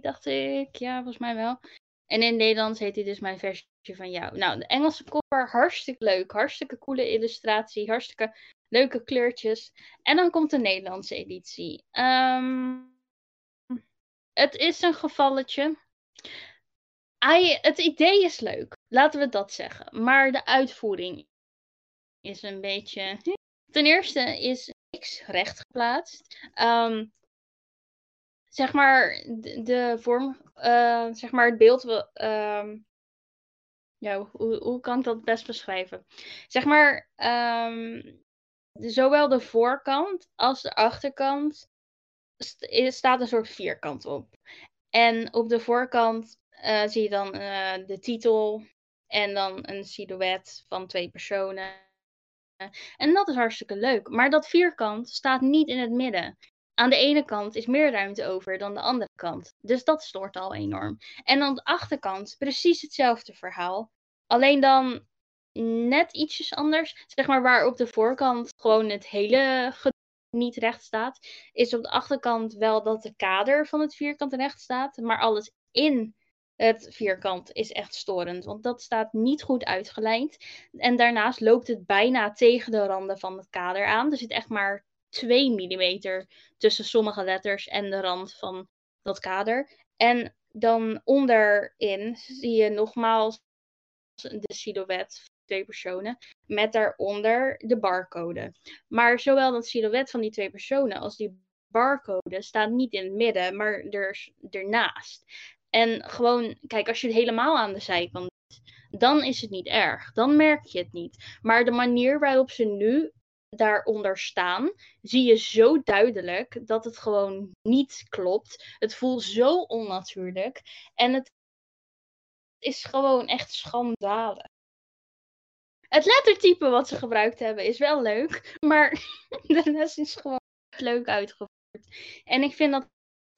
dacht ik. Ja, volgens mij wel. En in Nederlands heet hij dus mijn versie van jou. Nou, de Engelse cover, hartstikke leuk. Hartstikke coole illustratie. Hartstikke leuke kleurtjes. En dan komt de Nederlandse editie. Ehm, het is een gevalletje. Het idee is leuk, laten we dat zeggen. Maar de uitvoering is een beetje. Ten eerste is niks recht geplaatst. Ehm, zeg maar, de, vorm, eh, zeg maar, het beeld. ehm, hoe, kan ik dat best beschrijven? Zeg maar, ehm, zowel de voorkant als de achterkant staat een soort vierkant op. En op de voorkant eh, zie je dan eh, de titel en dan een silhouet van twee personen. En dat is hartstikke leuk. Maar dat vierkant staat niet in het midden. Aan de ene kant is meer ruimte over dan de andere kant. Dus dat stoort al enorm. En aan de achterkant precies hetzelfde verhaal. Alleen dan net ietsjes anders. Zeg maar waar op de voorkant gewoon het hele niet recht staat. Is op de achterkant wel dat de kader van het vierkant recht staat. Maar alles in het vierkant is echt storend. Want dat staat niet goed uitgelijnd. En daarnaast loopt het bijna tegen de randen van het kader aan. Er zit echt maar 2 mm tussen sommige letters en de rand van dat kader. En dan onderin zie je nogmaals de silhouet van twee personen. Met daaronder de barcode. Maar zowel dat silhouet van die twee personen als die barcode staat niet in het midden, maar er, ernaast. En gewoon, kijk, als je het helemaal aan de zijkant dan is het niet erg. Dan merk je het niet. Maar de manier waarop ze nu daaronder staan, zie je zo duidelijk dat het gewoon niet klopt. Het voelt zo onnatuurlijk. En het is gewoon echt schandalig. Het lettertype wat ze gebruikt hebben is wel leuk, maar de rest is gewoon leuk uitgevoerd. En ik vind dat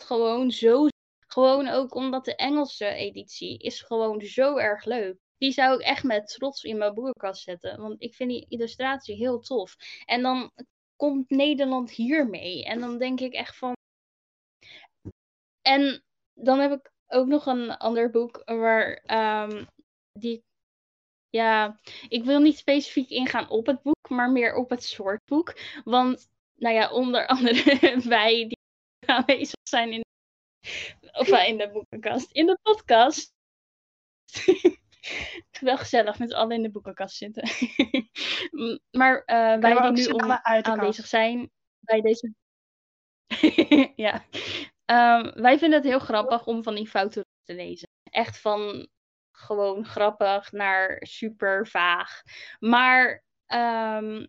gewoon zo. Gewoon ook omdat de Engelse editie is gewoon zo erg leuk. Die zou ik echt met trots in mijn boekenkast zetten. Want ik vind die illustratie heel tof. En dan komt Nederland hiermee. En dan denk ik echt van. En dan heb ik ook nog een ander boek waar ehm, die. Ja, ik wil niet specifiek ingaan op het boek, maar meer op het soort boek. Want, nou ja, onder andere wij die aanwezig zijn in, of, in de boekenkast, in de podcast. wel gezellig met z'n allen in de boekenkast zitten. maar uh, wij die nu om, aanwezig zijn bij deze. ja. Um, wij vinden het heel grappig om van die fouten te lezen. Echt van gewoon grappig naar super vaag. Maar um,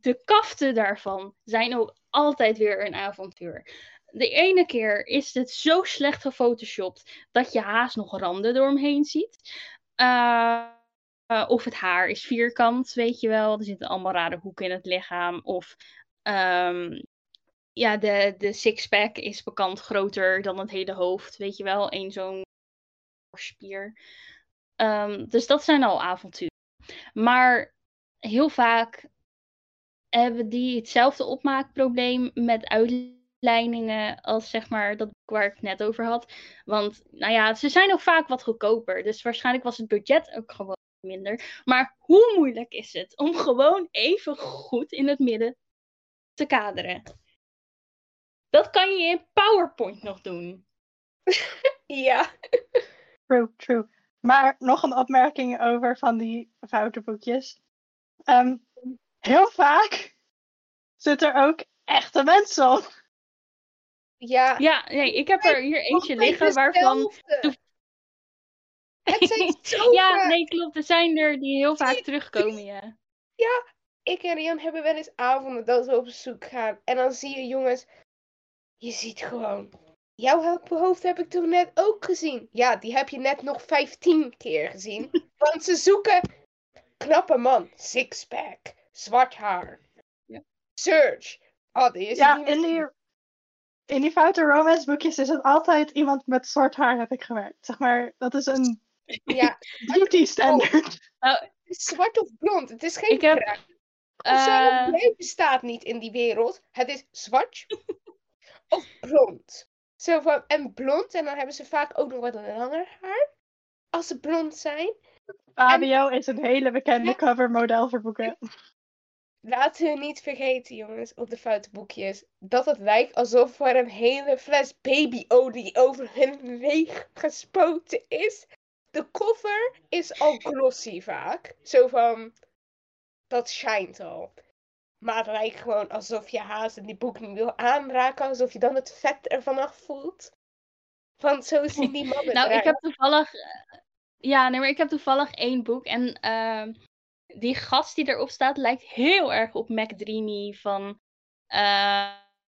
de kaften daarvan zijn ook altijd weer een avontuur. De ene keer is het zo slecht gefotoshopt dat je haast nog randen door hem heen ziet. Uh, eh, of het haar is vierkant, weet je wel. Er zitten allemaal rare hoeken in het lichaam. Of ehm, ja, de, de sixpack is bekend groter dan het hele hoofd, weet je wel. Eén zo'n spier. Ehm, dus dat zijn al avonturen. Maar heel vaak hebben die hetzelfde opmaakprobleem met uitleidingen als zeg maar dat boek waar ik het net over had. Want nou ja, ze zijn ook vaak wat goedkoper. Dus waarschijnlijk was het budget ook gewoon minder. Maar hoe moeilijk is het om gewoon even goed in het midden te kaderen? Dat kan je in PowerPoint nog doen. Ja. True, true. Maar nog een opmerking over van die foutenboekjes. Ehm, heel vaak zit er ook echte mensen op. Ja. Ja, nee, ik heb er hier eentje liggen waarvan. Hetzelfde. Het zijn Ja, nee, klopt. Er zijn er die heel vaak terugkomen, ja. Ik en Rian hebben wel eens avonden dat we op zoek gaan. En dan zie je jongens, je ziet gewoon, jouw ho- hoofd heb ik toen net ook gezien. Ja, die heb je net nog 15 keer gezien. Want ze zoeken knappe man, sixpack, zwart haar, Ja. search. Oh, die is Ja, niet in die, in die foute romance boekjes is het altijd iemand met zwart haar heb ik gewerkt. Zeg maar, dat is een Ja, beauty standard. het is zwart of blond. Het is geen Ik heb. Of zo, Eh, bestaat niet in die wereld. Het is zwart of blond. Zo van, en blond, en dan hebben ze vaak ook nog wat langer haar. Als ze blond zijn. Fabio is een hele bekende covermodel voor boeken. Laten we niet vergeten, jongens, op de foute boekjes. Dat het lijkt alsof er een hele fles babyolie over hun leeg gespoten is. De cover is al glossy vaak. Zo van, dat schijnt al. Maar het lijkt gewoon alsof je haast die boek niet wil aanraken. Alsof je dan het vet ervan af voelt. Want zo zien die mannen Nou, ik heb toevallig. eh, Ja, nee, maar ik heb toevallig één boek. En ehm, die gast die erop staat lijkt heel erg op Mac Dreamy van.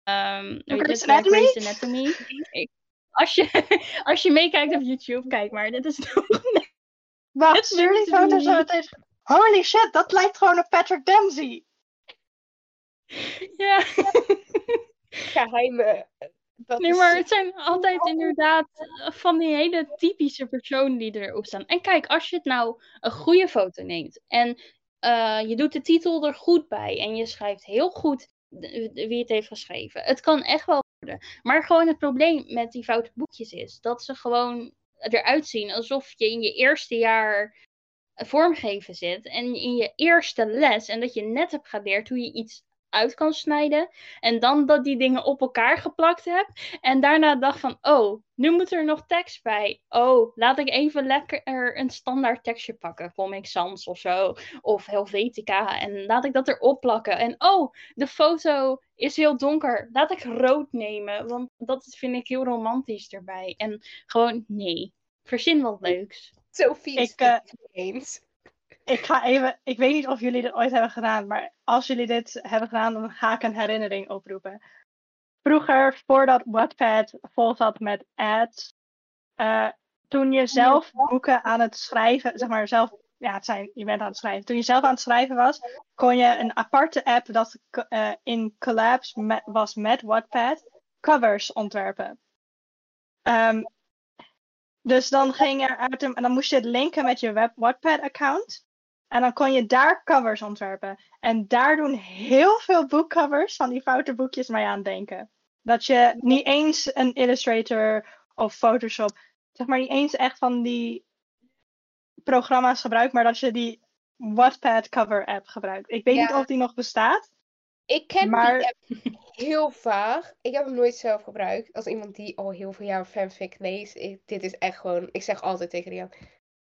weet je Grey's Anatomy? Anatomy. Ik- als, je, als je meekijkt op YouTube, kijk maar. Dit is toch. Wat? Het Stuur die lukt foto niet. zo meteen. Holy shit, dat lijkt gewoon op Patrick Dempsey. ja. Geheime. Dat Nee, maar het zijn altijd inderdaad eh, van die hele typische personen die erop staan. En kijk, als je het nou een goede foto neemt en eh, je doet de titel er goed bij en je schrijft heel goed wie het heeft geschreven. Het kan echt wel worden. Maar gewoon het probleem met die foute boekjes is dat ze gewoon eruit zien alsof je in je eerste jaar vormgeven zit en in je eerste les en dat je net hebt geleerd hoe je iets uit kan snijden en dan dat die dingen op elkaar geplakt hebt en daarna dacht van oh, nu moet er nog tekst bij. Oh, laat ik even lekker een standaard tekstje pakken, Comic Sans of zo of Helvetica en laat ik dat erop plakken en oh, de foto is heel donker. Laat ik rood nemen, want dat vind ik heel romantisch erbij en gewoon nee. Verzin wat leuks. Sophie is Ik, eh, het niet eens. Ik ga even, ik weet niet of jullie dit ooit hebben gedaan, maar als jullie dit hebben gedaan, dan ga ik een herinnering oproepen. Vroeger, voordat Wattpad vol zat met ads, eh, toen je zelf boeken aan het schrijven, zeg maar zelf, ja, het zijn, je bent aan het schrijven. Toen je zelf aan het schrijven was, kon je een aparte app dat eh, in collabs met, was met Wattpad, covers ontwerpen. Ehm, dus dan ging er uit en dan moest je het linken met je web Wattpad account. En dan kon je daar covers ontwerpen. En daar doen heel veel boekcovers van die foute boekjes mee aan denken. Dat je niet eens een Illustrator of Photoshop, zeg maar niet eens echt van die programma's gebruikt, maar dat je die Wattpad cover app gebruikt. Ik weet Ja. niet of die nog bestaat. Ik ken Maar- die app heel vaag. Ik heb hem nooit zelf gebruikt. Als iemand die al heel veel jaar fanfic leest. Ik, dit is echt gewoon... Ik zeg altijd tegen Rian...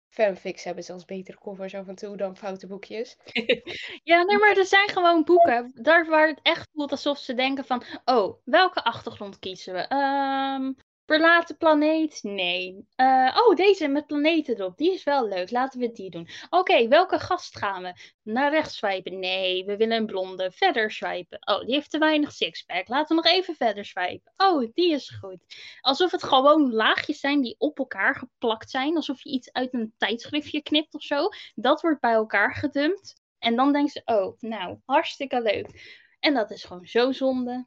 Fanfics hebben zelfs betere covers af en toe dan foute boekjes. Ja, nee, maar er zijn gewoon boeken daar waar het echt voelt alsof ze denken van, oh, welke achtergrond kiezen we? Ehm, Verlaten planeet? Nee. Eh, oh, deze met planeten erop. Die is wel leuk. Laten we die doen. Oké, welke gast gaan we? Naar rechts swipen? Nee, we willen een blonde. Verder swipen. Oh, die heeft te weinig sixpack. Laten we nog even verder swipen. Oh, die is goed. Alsof het gewoon laagjes zijn die op elkaar geplakt zijn. Alsof je iets uit een tijdschriftje knipt of zo. Dat wordt bij elkaar gedumpt. En dan denken ze, oh, nou, hartstikke leuk. En dat is gewoon zo zonde.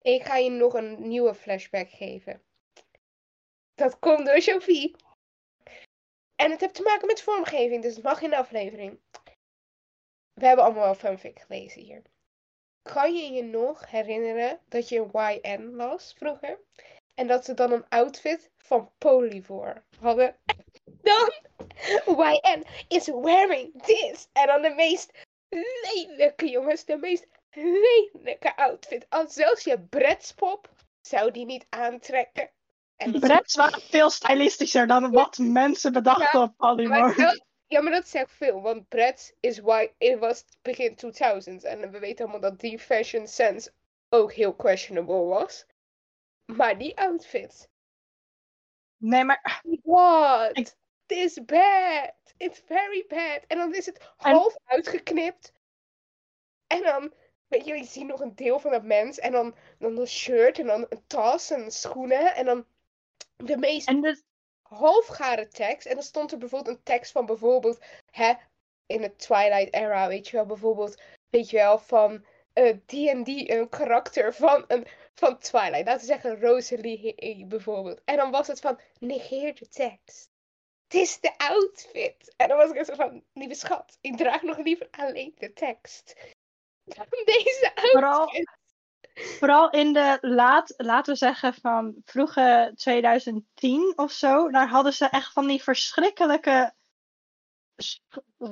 Ik ga je nog een nieuwe flashback geven. Dat komt door Sophie. En het heeft te maken met vormgeving, dus het mag in de aflevering. We hebben allemaal wel fanfic gelezen hier. Kan je je nog herinneren dat je YN las vroeger? En dat ze dan een outfit van Polyvore hadden. Dan, YN is wearing this. En dan de meest lelijke jongens, de meest lelijke outfit. Als zelfs je bretspop zou die niet aantrekken. En dat- Brets waren veel stylistischer dan wat mensen bedachten op dat- ja, maar dat zegt veel, want Brett is why it was begin 2000 en we weten allemaal dat die fashion sense ook heel questionable was. Maar die outfit, Nee, maar what? Ik- This bad. It's very bad. En dan is het En- half uitgeknipt. En dan, weet je, je ziet nog een deel van het mens. En dan, dan een shirt en dan een tas en schoenen. En dan de meest en dus, halfgare tekst. En dan stond er bijvoorbeeld een tekst van bijvoorbeeld, hè, in het Twilight era, weet je wel, bijvoorbeeld, weet je wel, van die en die, een karakter van, een, van Twilight. Laten we zeggen Rosalie bijvoorbeeld. En dan was het van, negeer de tekst. Het is de outfit. En dan was ik zo van, lieve schat, ik draag nog liever alleen de tekst. Dan Deze outfit. Vooral- vooral in de laat, laten we zeggen van vroege 2010 of zo, daar hadden ze echt van die verschrikkelijke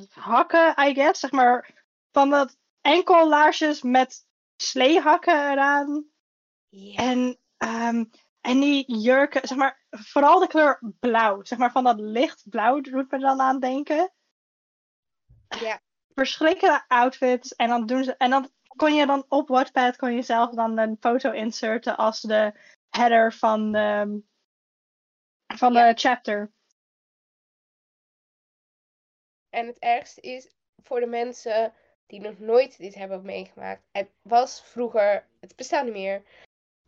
hakken, I guess, zeg maar, van dat enkellaarsjes met sleehakken eraan. En, ehm, en die jurken, zeg maar, vooral de kleur blauw, zeg maar, van dat lichtblauw doet me dan aan denken. Ja. Verschrikkelijke outfits. En dan doen ze, en dan kon je dan op Wattpad kon je zelf dan een foto inserten als de header van de, van Ja. de chapter. En het ergste is voor de mensen die nog nooit dit hebben meegemaakt. Het was vroeger, het bestaat niet meer.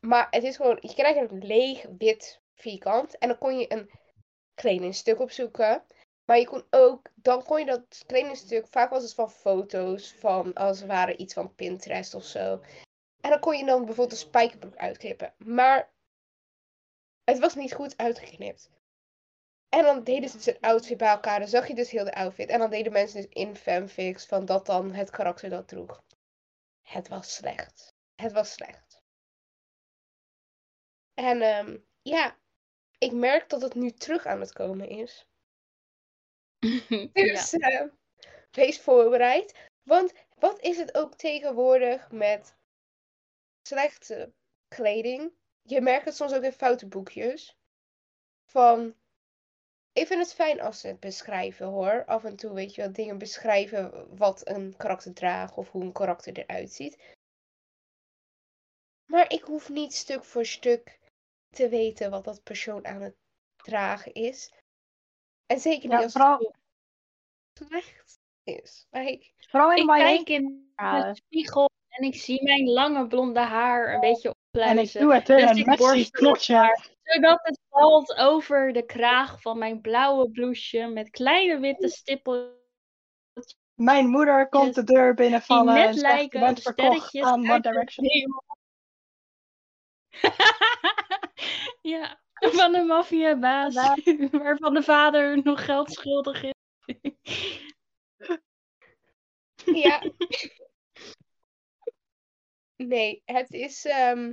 Maar het is gewoon, je krijgt een leeg wit vierkant. En dan kon je een kledingstuk opzoeken. Maar je kon ook, dan kon je dat kledingstuk, vaak was het van foto's, van als het ware iets van Pinterest of zo. En dan kon je dan bijvoorbeeld een spijkerbroek uitknippen. Maar het was niet goed uitgeknipt. En dan deden ze dus een outfit bij elkaar. Dan zag je dus heel de outfit. En dan deden mensen dus in fanfics van dat dan het karakter dat droeg. Het was slecht. Het was slecht. En ehm, ja, ik merk dat het nu terug aan het komen is. ja. Dus eh, wees voorbereid. Want wat is het ook tegenwoordig met slechte kleding? Je merkt het soms ook in foute boekjes. Van, ik vind het fijn als ze het beschrijven hoor. Af en toe weet je wel, dingen beschrijven wat een karakter draagt of hoe een karakter eruit ziet. Maar ik hoef niet stuk voor stuk te weten wat dat persoon aan het dragen is. En zeker niet Ja, als vooral- het slecht is. Vooral in Ik kijk in de spiegel en ik zie mijn lange blonde haar een beetje En ik doe het in Dus een ik messy borstel knotje. haar, zodat het valt over de kraag van mijn blauwe blouseje met kleine witte stippeltjes. Mijn moeder komt de deur binnenvallen en net zegt, je bent verkocht aan One Direction. ja, van een maffiabaas waarvan de vader nog geld schuldig is. ja. Nee, het is, ehm,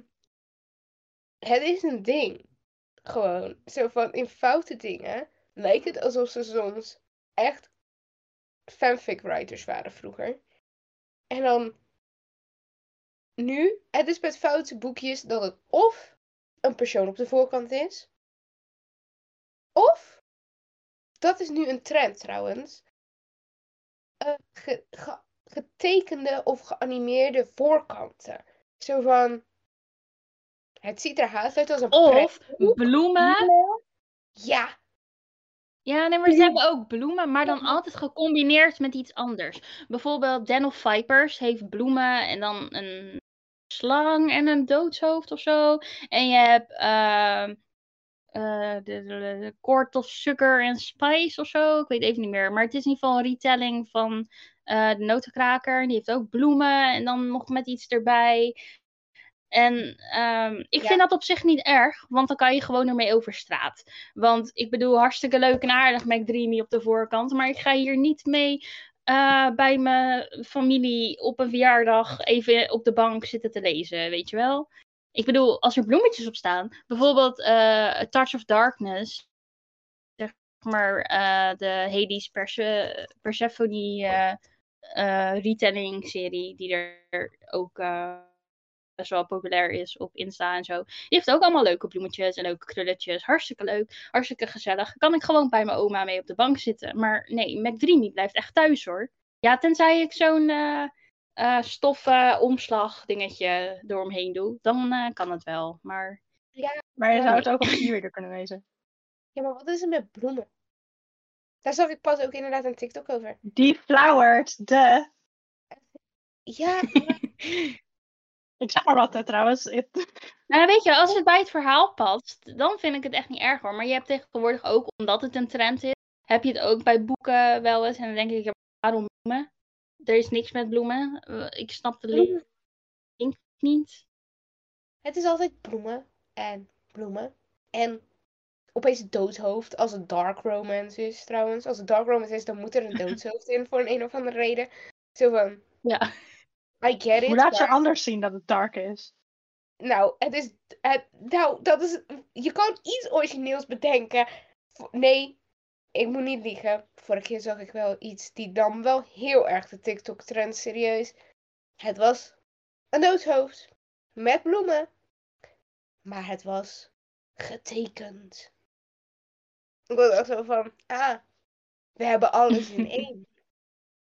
het is een ding. Gewoon. Zo van, in foute dingen lijkt het alsof ze soms echt fanfic writers waren vroeger. En dan nu, het is met foute boekjes dat het of een persoon op de voorkant is, of, dat is nu een trend trouwens, eh, ge- ge- getekende of geanimeerde voorkanten. Zo van, Het ziet er haast uit als een Of bloemen. Ja, Ja, nee, maar ze hebben ook bloemen, maar dan altijd gecombineerd met iets anders. Bijvoorbeeld Den of Vipers heeft bloemen en dan een slang en een doodshoofd of zo. En je hebt eh, de, de, de Court of Sugar and Spice of zo. Ik weet even niet meer. Maar het is in ieder geval een retelling van eh, de notenkraker. Die heeft ook bloemen en dan nog met iets erbij. En ehm, ik Ja. vind dat op zich niet erg, want dan kan je gewoon ermee over straat. Want ik bedoel, hartstikke leuk en aardig McDreamy op de voorkant. Maar ik ga hier niet mee eh, bij mijn familie op een verjaardag even op de bank zitten te lezen, weet je wel? Ik bedoel, als er bloemetjes op staan, bijvoorbeeld A Touch of Darkness, zeg maar eh, de Hades Perse Persephone retelling serie, die er ook best wel populair is op Insta en zo. Die heeft ook allemaal leuke bloemetjes en leuke krulletjes. Hartstikke leuk, hartstikke gezellig. Kan ik gewoon bij mijn oma mee op de bank zitten. Maar nee, McDreamy blijft echt thuis hoor. Ja, tenzij ik zo'n eh, eh, stoffen omslag dingetje eromheen doe, dan eh, kan het wel. Maar Maar je Ja, zou het ook op e-reader kunnen lezen. ja, maar wat is er met bloemen? Daar zag ik pas ook inderdaad een TikTok over. Deflowered, de. Ja, Ik zeg maar wat hè, trouwens. Het- Nou, weet je, als het bij het verhaal past, dan vind ik het echt niet erg hoor. Maar je hebt tegenwoordig ook, omdat het een trend is, heb je het ook bij boeken wel eens. En dan denk ik, ja, waarom bloemen? Er is niks met bloemen. Eh, Ik snap de bloemen. link niet. Het is altijd bloemen en bloemen. En opeens het doodshoofd, als het dark romance is trouwens. Als het dark romance is, dan moet er een doodshoofd in voor een, een of andere reden. Zo van, Ja. I get it. Hoe laat je anders zien dat het dark is? Nou, het is. Het, nou, dat is. Je kan iets origineels bedenken. Nee, ik moet niet liegen. Vorige keer zag ik wel iets die nam wel heel erg de TikTok-trend serieus. Het was een doodshoofd met bloemen. Maar het was getekend. Ik was echt zo van, ah, we hebben alles in één.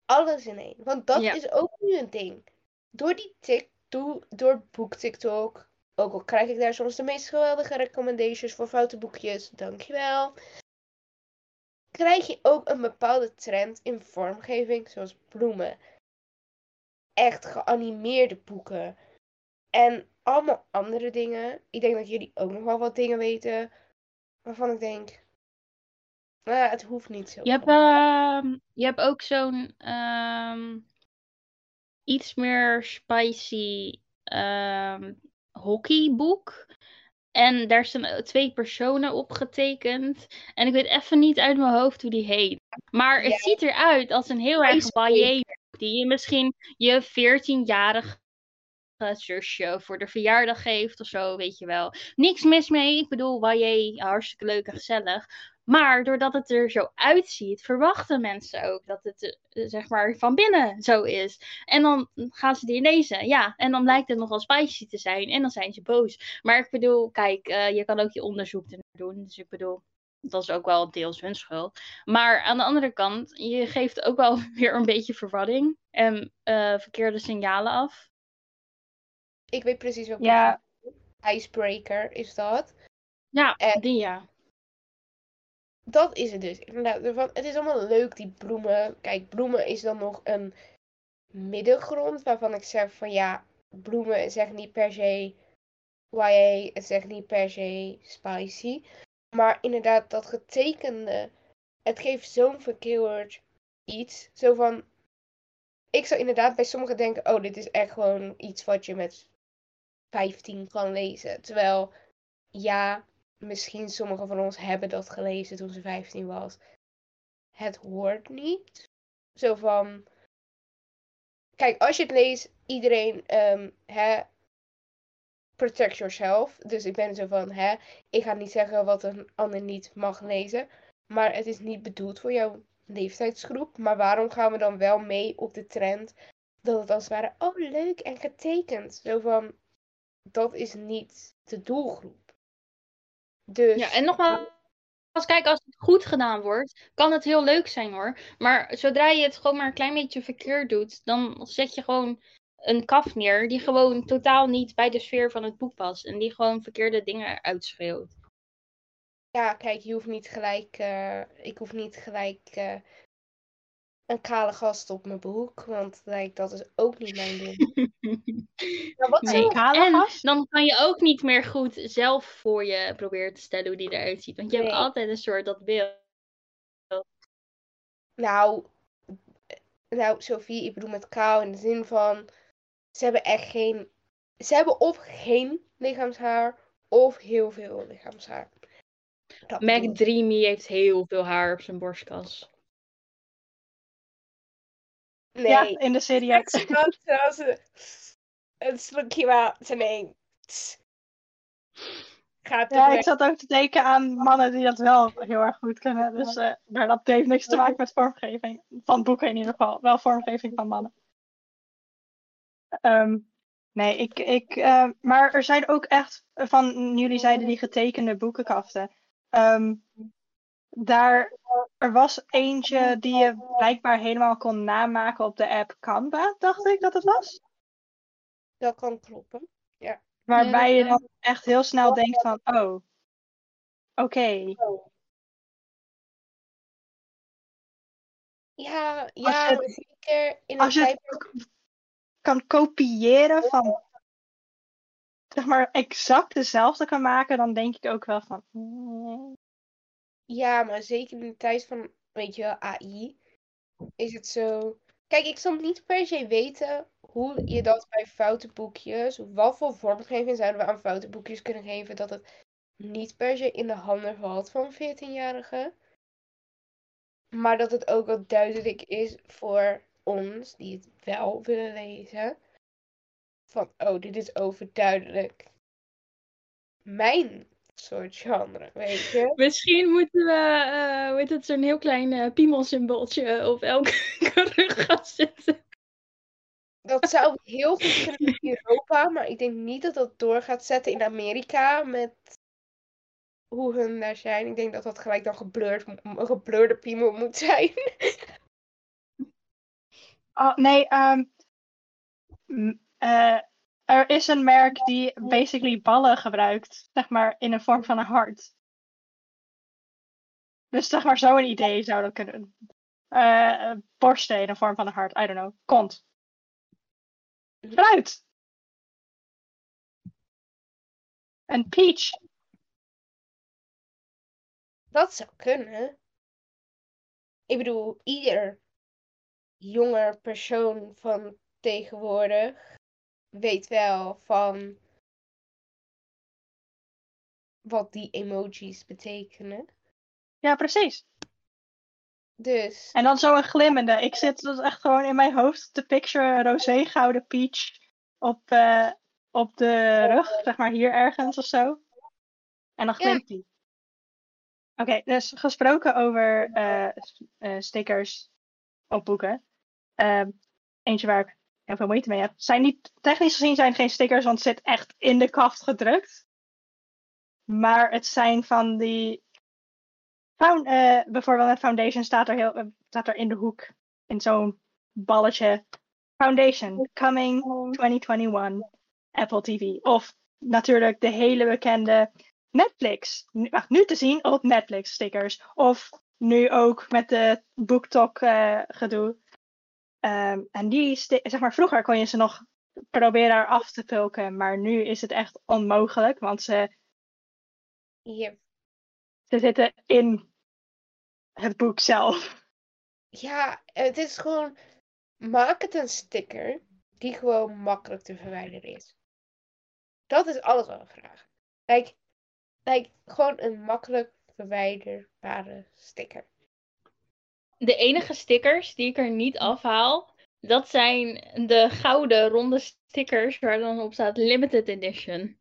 Alles in één. Want dat Ja. is ook nu een ding. Door die tik, door, door boek TikTok. Ook al krijg ik daar soms de meest geweldige recommendations voor foute boekjes. Dankjewel. Krijg je ook een bepaalde trend in vormgeving, zoals bloemen. Echt geanimeerde boeken. En allemaal andere dingen. Ik denk dat jullie ook nog wel wat dingen weten. Waarvan ik denk. Nou, het hoeft niet zo. Je hebt, ehm, je hebt ook zo'n ehm, iets meer spicy ehm, hockeyboek. En daar staan twee personen op getekend. En ik weet even niet uit mijn hoofd hoe die heet. Maar het Ja. ziet eruit als een heel erg boek. Die je misschien je 14-jarige zusje voor de verjaardag geeft of zo, weet je wel. Niks mis mee. Ik bedoel, YA, hartstikke leuk en gezellig. Maar doordat het er zo uitziet, verwachten mensen ook dat het eh, zeg maar van binnen zo is. En dan gaan ze die lezen. Ja, en dan lijkt het nogal spicy te zijn. En dan zijn ze boos. Maar ik bedoel, kijk, eh, je kan ook je onderzoek doen. Dus ik bedoel, dat is ook wel deels hun schuld. Maar aan de andere kant, je geeft ook wel weer een beetje verwarring. En eh, verkeerde signalen af. Ik weet precies wat Ja. Icebreaker is dat. Ja, En- die ja. Dat is het dus. Inderdaad, ervan- het is allemaal leuk, die bloemen. Kijk, bloemen is dan nog een middengrond waarvan ik zeg van ja, bloemen zegt niet per se YA, het zegt niet per se spicy. Maar inderdaad, dat getekende, het geeft zo'n verkeerd iets. Zo van, ik zou inderdaad bij sommigen denken, oh, dit is echt gewoon iets wat je met 15 kan lezen. Terwijl, ja, misschien sommigen van ons hebben dat gelezen toen ze 15 was. Het hoort niet. Zo van. Kijk, als je het leest, iedereen, ehm, hè, protect yourself. Dus ik ben zo van, hè, ik ga niet zeggen wat een ander niet mag lezen. Maar het is niet bedoeld voor jouw leeftijdsgroep. Maar waarom gaan we dan wel mee op de trend dat het als het ware, oh leuk en getekend. Zo van, dat is niet de doelgroep. Dus. Ja, en nogmaals, kijk, als het goed gedaan wordt, kan het heel leuk zijn hoor. Maar zodra je het gewoon maar een klein beetje verkeerd doet, dan zet je gewoon een kaf neer die gewoon totaal niet bij de sfeer van het boek past. En die gewoon verkeerde dingen uitschreeuwt. Ja, kijk, je hoeft niet gelijk. eh, ik hoef niet gelijk eh, een kale gast op mijn broek. Want like, dat is ook niet mijn ding. Maar wat Nee. Kale En gast? dan kan je ook niet meer goed zelf voor je proberen te stellen hoe die eruit ziet. Want je hebt altijd een soort dat beeld. Nou, nou, Sophie, ik bedoel met kaal in de zin van. Ze hebben echt geen. Ze hebben of geen lichaamshaar. Of heel veel lichaamshaar. Dat Mac. Dreamy heeft heel veel haar op zijn borstkas. Nee. Ja, in de serie ze een slokje water neemt. Gaat Ja, ik zat ook te denken aan mannen die dat wel heel erg goed kunnen. Dus eh, maar dat heeft niks te maken met vormgeving. Van boeken in ieder geval. Wel vormgeving van mannen. Ehm, nee, ik, ik, eh, maar er zijn ook echt van jullie zeiden die getekende boekenkaften. Ehm, daar, er was eentje die je blijkbaar helemaal kon namaken op de app Canva, dacht ik dat het was. Dat kan kloppen. Waarbij je Ja. dan echt heel snel denkt van, oh, oké. Ja, ja, je- maar zeker in Als je het kan kopiëren van, zeg maar, exact dezelfde kan maken, dan denk ik ook wel van, Ja, maar zeker in de tijd van, weet je wel, AI. Is het zo. Kijk, ik zal niet per se weten hoe je dat bij foute boekjes. Wat voor vormgeving zouden we aan foute boekjes kunnen geven. Dat het niet per se in de handen valt van 14-jarigen. Maar dat het ook wel duidelijk is voor ons, die het wel willen lezen. Van, oh, dit is overduidelijk mijn soort genre, weet je. Misschien moeten we, eh hoe heet het, zo'n heel klein eh piemelsymbooltje op elke rug gaan zetten. Dat zou heel goed kunnen in Europa, maar ik denk niet dat dat door gaat zetten in Amerika met hoe hun daar zijn. Ik denk dat dat gelijk dan geblurred, een geblurde piemel moet zijn. Oh, nee, ehm, m- eh, er is een merk die basically ballen gebruikt, zeg maar, in een vorm van een hart. Dus zeg maar, zo'n idee zou dat kunnen. Eh borsten in een vorm van een hart, I don't know. Kont. Fruit. Een peach. Dat zou kunnen. Ik bedoel, ieder jonger persoon van tegenwoordig weet wel van wat die emojis betekenen. Ja, precies. Dus En dan zo'n glimmende. Ik zit dus echt gewoon in mijn hoofd te picture roze gouden peach op, eh, op de rug, zeg maar hier ergens of zo. En dan glimt die. Oké, dus gesproken over eh, eh, stickers op boeken. Ehm, eentje waar ik heel veel moeite mee. Zijn niet, technisch gezien zijn het geen stickers, want het zit echt in de kaft gedrukt. Maar het zijn van die Found, eh, bijvoorbeeld met Foundation staat er, heel, eh, staat er in de hoek in zo'n balletje. Foundation, coming 2021, Apple TV. Of natuurlijk de hele bekende Netflix. Nu, te zien op Netflix stickers. Of nu ook met de BookTok eh, gedoe. Ehm, en die, zeg maar, vroeger kon je ze nog proberen eraf te pulken. Maar nu is het echt onmogelijk, want ze ze zitten in het boek zelf. ja, het is gewoon. Maak het een sticker die gewoon makkelijk te verwijderen is. Dat is alles wat we vragen. Like, like, gewoon een makkelijk verwijderbare sticker. De enige stickers die ik er niet afhaal, dat zijn de gouden ronde stickers waar dan op staat limited edition.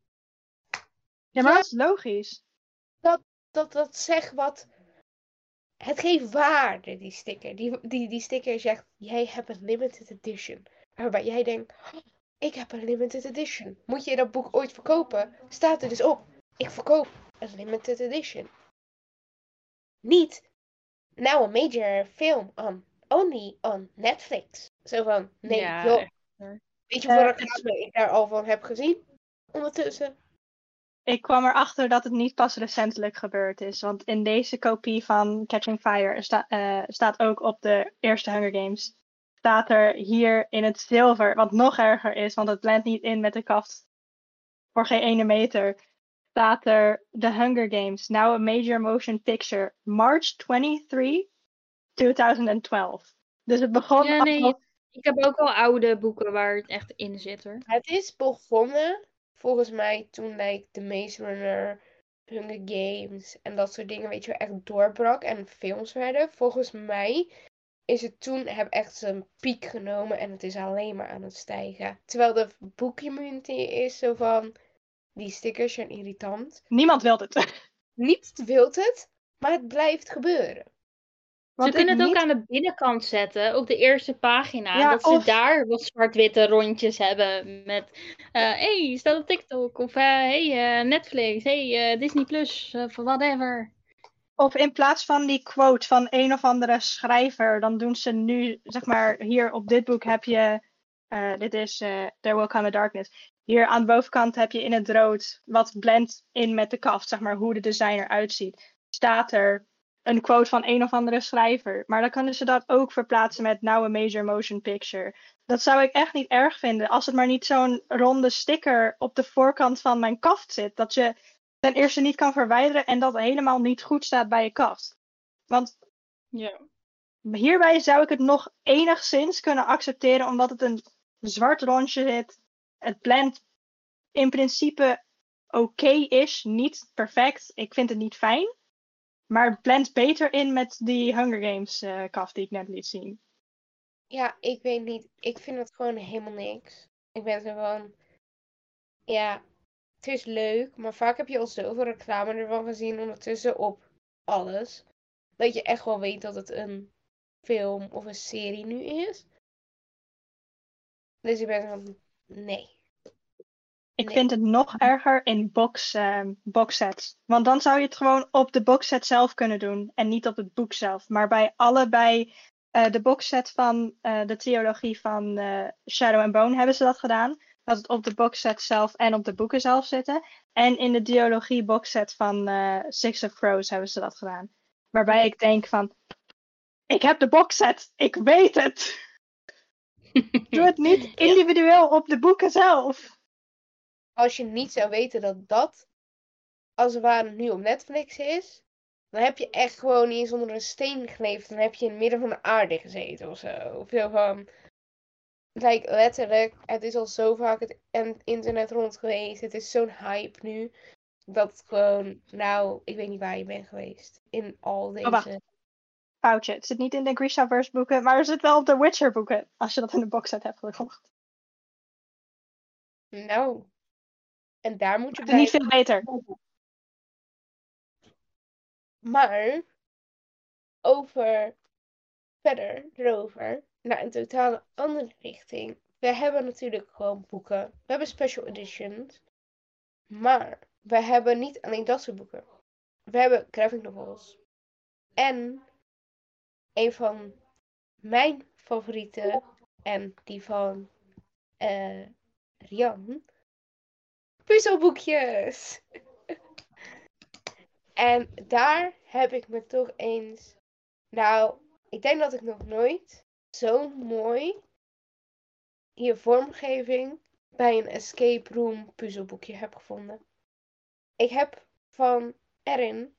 Ja, maar dat is logisch. Dat, dat zegt wat. Het geeft waarde, die sticker. Die, die, die sticker zegt: jij hebt een limited edition. Waarbij jij denkt: "Oh, ik heb een limited edition. Moet je dat boek ooit verkopen? Staat er dus op: ik verkoop een limited edition. Niet. Now a major film on only on Netflix. Zo van: nee, Ja, joh. echt. Weet je hoeveel Eh, reclame ik daar al van heb gezien? Ondertussen. Ik kwam erachter dat het niet pas recentelijk gebeurd is. Want in deze kopie van Catching Fire sta- eh, staat ook op de eerste Hunger Games. Staat er hier in het zilver, wat nog erger is, want het blendt niet in met de kaft voor geen ene meter. Staat er The Hunger Games, now a major motion picture, March 23, 2012. Dus het begon Ja, nee, al- ik heb ook al oude boeken waar het echt in zit hoor. Het is begonnen, volgens mij, toen like, de Maze Runner, Hunger Games en dat soort dingen, weet je wel, echt doorbrak en films werden. Volgens mij is het toen, heb echt zijn piek genomen en het is alleen maar aan het stijgen. Terwijl de boekcommunity is zo van, die stickers zijn irritant. Niemand wil het. Niet wilt het, maar het blijft gebeuren. Want ze kunnen het ook niet- aan de binnenkant zetten, op de eerste pagina. Ja, dat ze of- daar wat zwart-witte rondjes hebben met... eh hey, staat op TikTok. Of eh, hey, eh, Netflix. Hey, eh, Disney Plus. Of whatever. Of in plaats van die quote van een of andere schrijver, dan doen ze nu, zeg maar, hier op dit boek heb je, eh, dit is eh, There Will Come a Darkness. Hier aan de bovenkant heb je in het rood, wat blendt in met de kaft, zeg maar, hoe de design eruit ziet. Staat er een quote van een of andere schrijver. Maar dan kunnen ze dat ook verplaatsen met now a major motion picture. Dat zou ik echt niet erg vinden, als het maar niet zo'n ronde sticker op de voorkant van mijn kaft zit. Dat je ten eerste niet kan verwijderen en dat helemaal niet goed staat bij je kaft. Want Ja. hierbij zou ik het nog enigszins kunnen accepteren, omdat het een zwart rondje zit. Het blend in principe oké is, niet perfect. Ik vind het niet fijn. Maar het blendt beter in met die Hunger Games eh kaft die ik net liet zien. Ja, ik weet niet. Ik vind het gewoon helemaal niks. Ik ben van. Ja, het is leuk, maar vaak heb je al zoveel reclame ervan gezien ondertussen op alles. Dat je echt wel weet dat het een film of een serie nu is. Dus ik ben van. Nee. Ik Nee. vind het nog erger in box, ehm, boxsets. Want dan zou je het gewoon op de boxset zelf kunnen doen en niet op het boek zelf. Maar bij allebei eh, de boxset van eh, de trilogie van eh, Shadow and Bone hebben ze dat gedaan. Dat het op de boxset zelf en op de boeken zelf zitten. En in de dialogie boxset van Six of Crows hebben ze dat gedaan. Waarbij ik denk van, ik heb de boxset, ik weet het. Doe het niet individueel op de boeken zelf. Als je niet zou weten dat dat als het ware nu op Netflix is, dan heb je echt gewoon niet eens onder een steen geleefd. Dan heb je in het midden van de aarde gezeten of zo. Of zo van. Like, letterlijk, het is al zo vaak het internet rond geweest. Het is zo'n hype nu. Dat het gewoon, nou, ik weet niet waar je bent geweest. In al deze. Oh, wacht. Foutje. Het zit niet in de Grishaverse boeken, maar het zit wel op de Witcher boeken. Als je dat in de boxset hebt gekocht. Nou. En daar moet je is niet veel beter. Maar over verder erover naar een totale andere richting. We hebben natuurlijk gewoon boeken. We hebben special editions. Maar we hebben niet alleen dat soort boeken. We hebben graphic novels. En een van mijn favoriete en die van eh Rian. Puzzelboekjes. En daar heb ik me toch eens. Nou, ik denk dat ik nog nooit zo mooi hier vormgeving bij een escape room puzzelboekje heb gevonden. Ik heb van Erin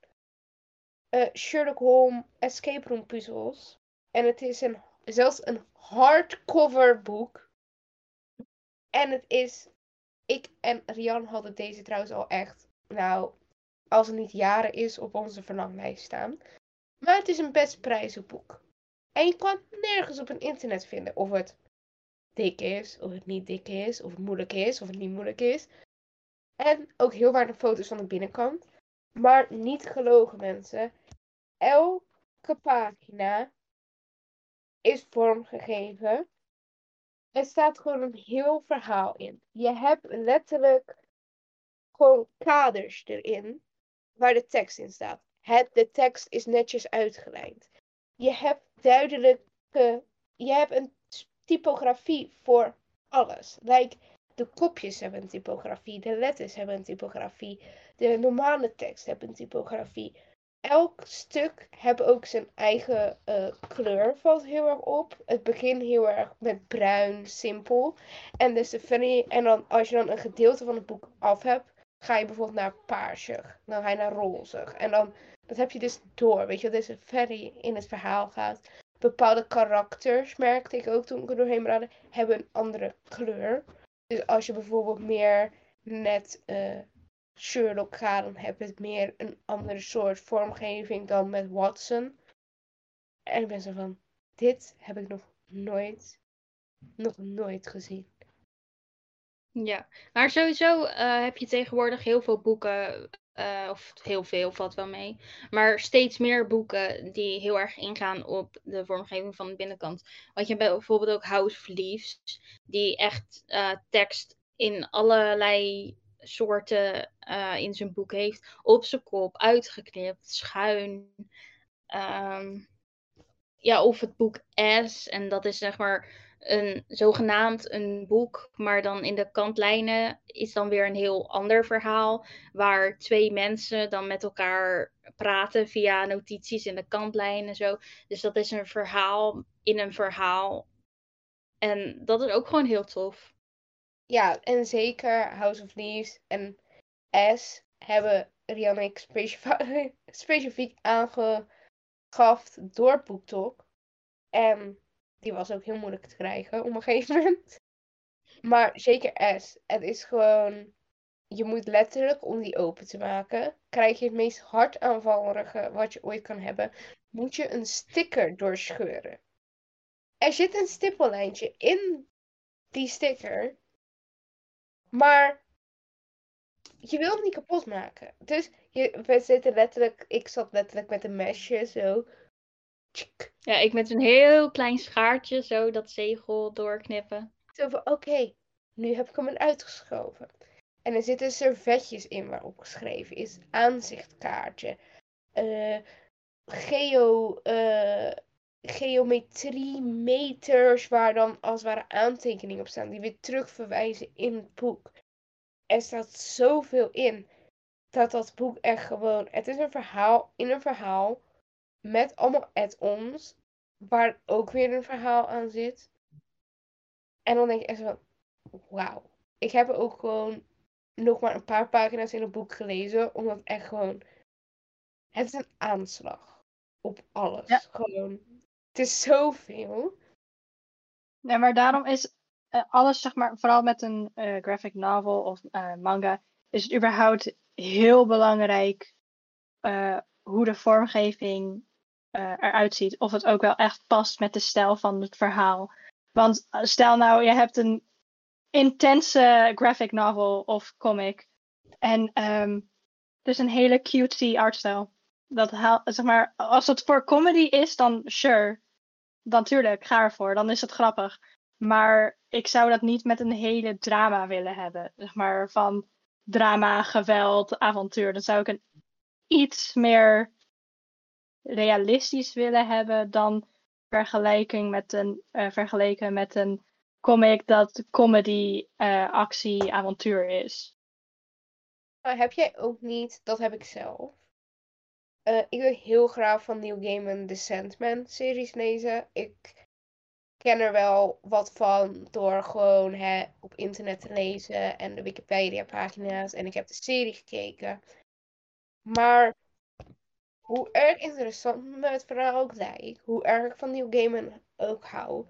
eh, Sherlock Holmes escape room puzzels. En het is een, zelfs een hardcover boek. En het is. Ik en Rian hadden deze trouwens al echt. Nou, als het niet jaren is, op onze verlanglijst staan. Maar het is een best prijzenboek. En je kan het nergens op een internet vinden of het dik is, of het niet dik is, of het moeilijk is, of het niet moeilijk is. En ook heel weinig foto's van de binnenkant. Maar niet gelogen mensen. Elke pagina is vormgegeven. Er staat gewoon een heel verhaal in. Je hebt letterlijk gewoon kaders erin waar de tekst in staat. Het, de tekst is netjes uitgelijnd. Je hebt duidelijke. Je hebt een typografie voor alles. Like, de kopjes hebben een typografie, de letters hebben een typografie, de normale tekst hebben typografie. Elk stuk heeft ook zijn eigen eh, kleur, valt heel erg op. Het begint heel erg met bruin, simpel. En, dus de en dan, als je dan een gedeelte van het boek af hebt, ga je bijvoorbeeld naar paarsig. Dan ga je naar rozig. En dan, dat heb je dus door, weet je, dat deze ferry in het verhaal gaat. Bepaalde karakters, merkte ik ook toen ik er doorheen raadde, hebben een andere kleur. Dus als je bijvoorbeeld meer net uh, Sherlock gaat, dan heb je meer een andere soort vormgeving dan met Watson. En ik ben zo van, dit heb ik nog nooit, nog nooit gezien. Ja, maar sowieso uh, heb je tegenwoordig heel veel boeken, uh, of heel veel valt wel mee, maar steeds meer boeken die heel erg ingaan op de vormgeving van de binnenkant. Want je hebt bijvoorbeeld ook House of Leaves, die echt uh, tekst in allerlei soorten in zijn boek heeft. Op zijn kop, uitgeknipt, schuin. Um, ja, of het boek S, en dat is zeg maar een zogenaamd een boek, maar dan in de kantlijnen is dan weer een heel ander verhaal. Waar twee mensen dan met elkaar praten via notities in de kantlijnen en zo. Dus dat is een verhaal in een verhaal. En dat is ook gewoon heel tof. Ja, en zeker House of Leaves en S hebben Rianne en ik specifiek aangegaft door BookTok. En die was ook heel moeilijk te krijgen op een gegeven moment. Maar zeker S. Het is gewoon. Je moet letterlijk, om die open te maken, krijg je het meest hartaanvallige wat je ooit kan hebben, moet je een sticker doorscheuren. Er zit een stippellijntje in die sticker, maar je wil het niet kapot maken. Dus je, we zitten letterlijk, ik zat letterlijk met een mesje zo ja, ik met een heel klein schaartje zo dat zegel doorknippen. Zo van, oké, nu heb ik hem eruit geschoven. En er zitten servetjes in waarop geschreven is aanzichtkaartje. Uh, geo, uh, geometrie meters waar dan als het ware aantekeningen op staan. Die weer terugverwijzen in het boek. Er staat zoveel in. Dat dat boek echt gewoon... Het is een verhaal in een verhaal met allemaal add-ons, waar ook weer een verhaal aan zit. En dan denk je echt van, wauw. Ik heb ook gewoon nog maar een paar pagina's in het boek gelezen, omdat echt gewoon, het is een aanslag op alles. Gewoon, het is zoveel. Ja, maar daarom is uh, alles, zeg maar, vooral met een uh, graphic novel of uh, manga, is het überhaupt heel belangrijk hoe de vormgeving eruit ziet. Of het ook wel echt past met de stijl van het verhaal. Want eh, stel nou, je hebt een intense graphic novel of comic. En um, dus een hele cutesy artstijl. Dat haal, zeg maar, als het voor comedy is, dan sure. Dan tuurlijk, ga ervoor. Dan is het grappig. Maar ik zou dat niet met een hele drama willen hebben. Zeg maar van drama, geweld, avontuur. Dan zou ik een iets meer realistisch willen hebben dan vergelijking met een, uh, vergeleken met een comic dat comedy, uh, actie, avontuur is. Maar heb jij ook niet, dat heb ik zelf. Uh, ik wil heel graag van Neil Gaiman de Sandman series lezen. Ik ken er wel wat van door gewoon hè, op internet te lezen en de Wikipedia pagina's. En ik heb de serie gekeken. Maar hoe erg interessant me het verhaal ook lijkt, hoe erg ik van Neil Gaiman ook hou,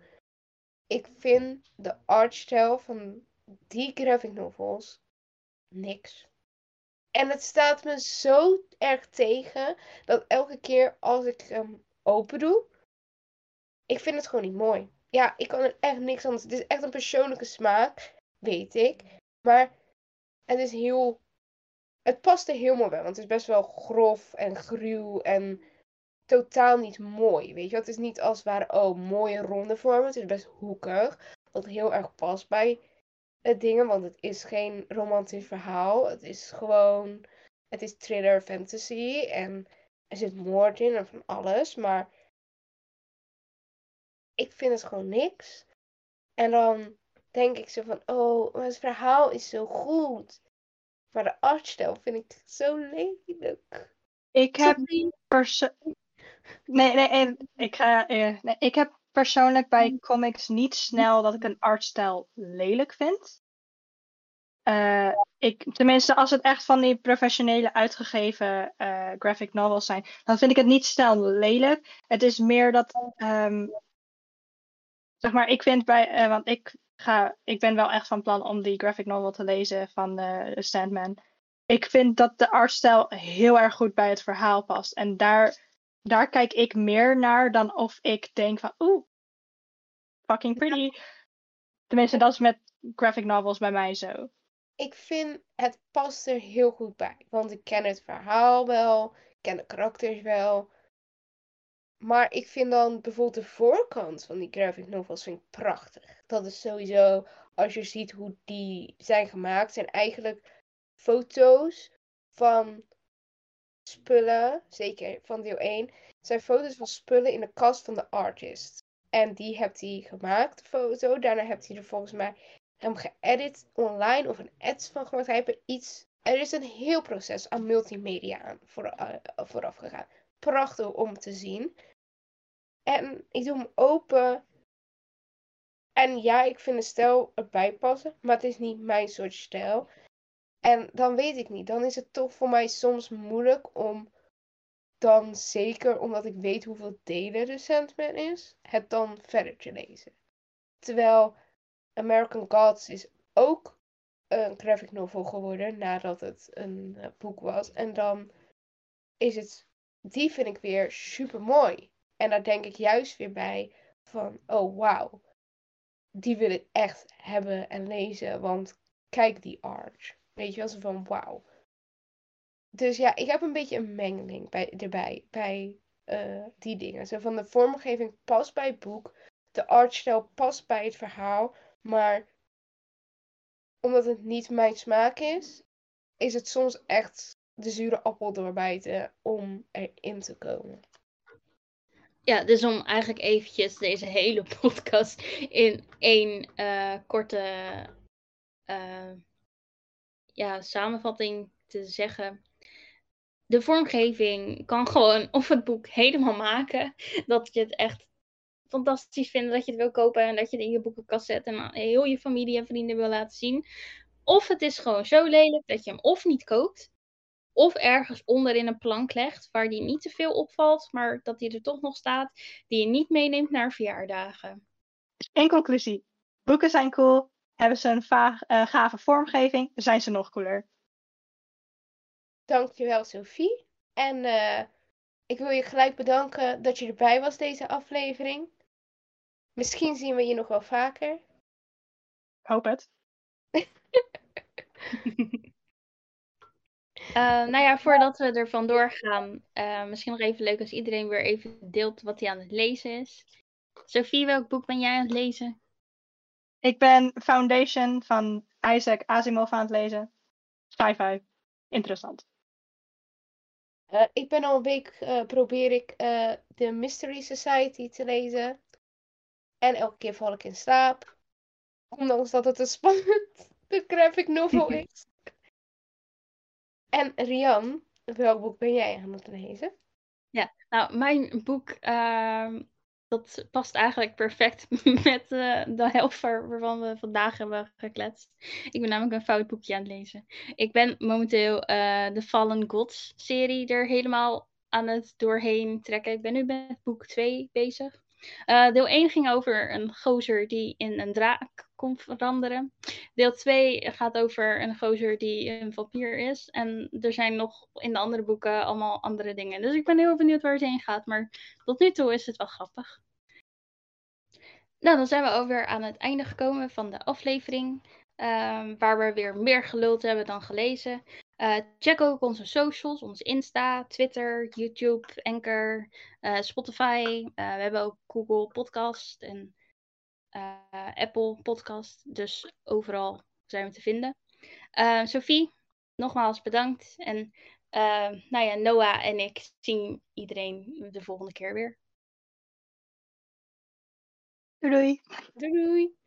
ik vind de artstijl van die graphic novels niks. En het staat me zo erg tegen dat elke keer als ik hem open doe, ik vind het gewoon niet mooi. Ja, ik kan er echt niks anders. Het is echt een persoonlijke smaak, weet ik. Maar het is heel het past er helemaal bij, want het is best wel grof en gruw en totaal niet mooi. Weet je, het is niet als het ware, oh, mooie ronde vormen. Het is best hoekig, wat heel erg past bij dingen, want het is geen romantisch verhaal. Het is gewoon, het is thriller fantasy en er zit moord in en van alles, maar ik vind het gewoon niks. En dan denk ik zo van, oh, maar het verhaal is zo goed. Maar de artstijl vind ik zo lelijk. Ik heb Sophie? perso- nee, nee, eh, ik ga, eh, nee, ik heb persoonlijk bij comics niet snel dat ik een artstijl lelijk vind. Eh, ik, tenminste, als het echt van die professionele uitgegeven eh, graphic novels zijn, dan vind ik het niet snel lelijk. Het is meer dat, ehm, zeg maar, ik vind bij, eh, want ik ga, ik ben wel echt van plan om die graphic novel te lezen van Sandman. Ik vind dat de artstijl heel erg goed bij het verhaal past. En daar, daar kijk ik meer naar dan of ik denk van, oeh, fucking pretty. Tenminste, dat is met graphic novels bij mij zo. Ik vind het past er heel goed bij. Want ik ken het verhaal wel, ik ken de karakters wel. Maar ik vind dan bijvoorbeeld de voorkant van die graphic novels vind ik prachtig. Dat is sowieso, als je ziet hoe die zijn gemaakt, zijn eigenlijk foto's van spullen, zeker van deel 1, zijn foto's van spullen in de kast van de artist. En die heeft hij gemaakt, de foto. Daarna heeft hij er volgens mij hem geëdit online of een ads van gemaakt. Hij heeft er iets. Er is een heel proces aan multimedia aan voor, eh, vooraf gegaan. Prachtig om te zien. En ik doe hem open. En ja, ik vind de stijl erbij passen, maar het is niet mijn soort stijl. En dan weet ik niet. Dan is het toch voor mij soms moeilijk om dan zeker omdat ik weet hoeveel delen de Sandman is, het dan verder te lezen. Terwijl American Gods is ook een graphic novel geworden nadat het een eh, boek was. En dan is het, die vind ik weer super mooi. En daar denk ik juist weer bij van, oh wauw, die wil ik echt hebben en lezen, want kijk die art. Weet je wel, zo van wauw. Dus ja, ik heb een beetje een mengeling bij, erbij, bij eh, die dingen. Zo van de vormgeving past bij het boek, de artstijl past bij het verhaal, maar omdat het niet mijn smaak is, is het soms echt de zure appel doorbijten om erin te komen. Ja, dus om eigenlijk eventjes deze hele podcast in één eh, korte eh, ja, samenvatting te zeggen. De vormgeving kan gewoon of het boek helemaal maken. Dat je het echt fantastisch vindt, dat je het wil kopen en dat je het in je boekenkast zet en aan heel je familie en vrienden wil laten zien. Of het is gewoon zo lelijk dat je hem of niet koopt, of ergens onder in een plank legt waar die niet te veel opvalt, maar dat die er toch nog staat, die je niet meeneemt naar verjaardagen. In conclusie, boeken zijn cool. Hebben ze een vaag, eh, gave vormgeving, zijn ze nog cooler. Dankjewel, Sophie. En eh, ik wil je gelijk bedanken dat je erbij was deze aflevering. Misschien zien we je nog wel vaker. Ik hoop het. Uh, nou ja, voordat we er vandoor gaan, uh, misschien nog even leuk als iedereen weer even deelt wat hij aan het lezen is. Sophie, welk boek ben jij aan het lezen? Ik ben Foundation van Isaac Asimov aan het lezen. Sci-fi. Interessant. Uh, ik ben al een week, probeer ik de Mystery Society te lezen. En elke keer val ik in slaap. Ondanks dat het een spannend de graphic novel is. En Rian, welk boek ben jij aan het lezen? Ja, nou, mijn boek, uh, dat past eigenlijk perfect met uh, de helft waarvan we vandaag hebben gekletst. Ik ben namelijk een fout boekje aan het lezen. Ik ben momenteel uh, de Fallen Gods serie er helemaal aan het doorheen trekken. Ik ben nu met boek 2 bezig. Uh, deel 1 ging over een gozer die in een draak kon veranderen. Deel 2 gaat over een gozer die een vampier is. En er zijn nog in de andere boeken allemaal andere dingen. Dus ik ben heel benieuwd waar het heen gaat. Maar tot nu toe is het wel grappig. Nou, dan zijn we alweer aan het einde gekomen van de aflevering. Um, waar we weer meer geluld hebben dan gelezen. Uh, check ook onze socials, ons Insta, Twitter, YouTube, Anchor, uh, Spotify. Uh, we hebben ook Google Podcast en Apple Podcast. Dus overal zijn we te vinden. Sophie, nogmaals bedankt. En nou ja, Noah en ik zien iedereen de volgende keer weer. Doei. Doei doei.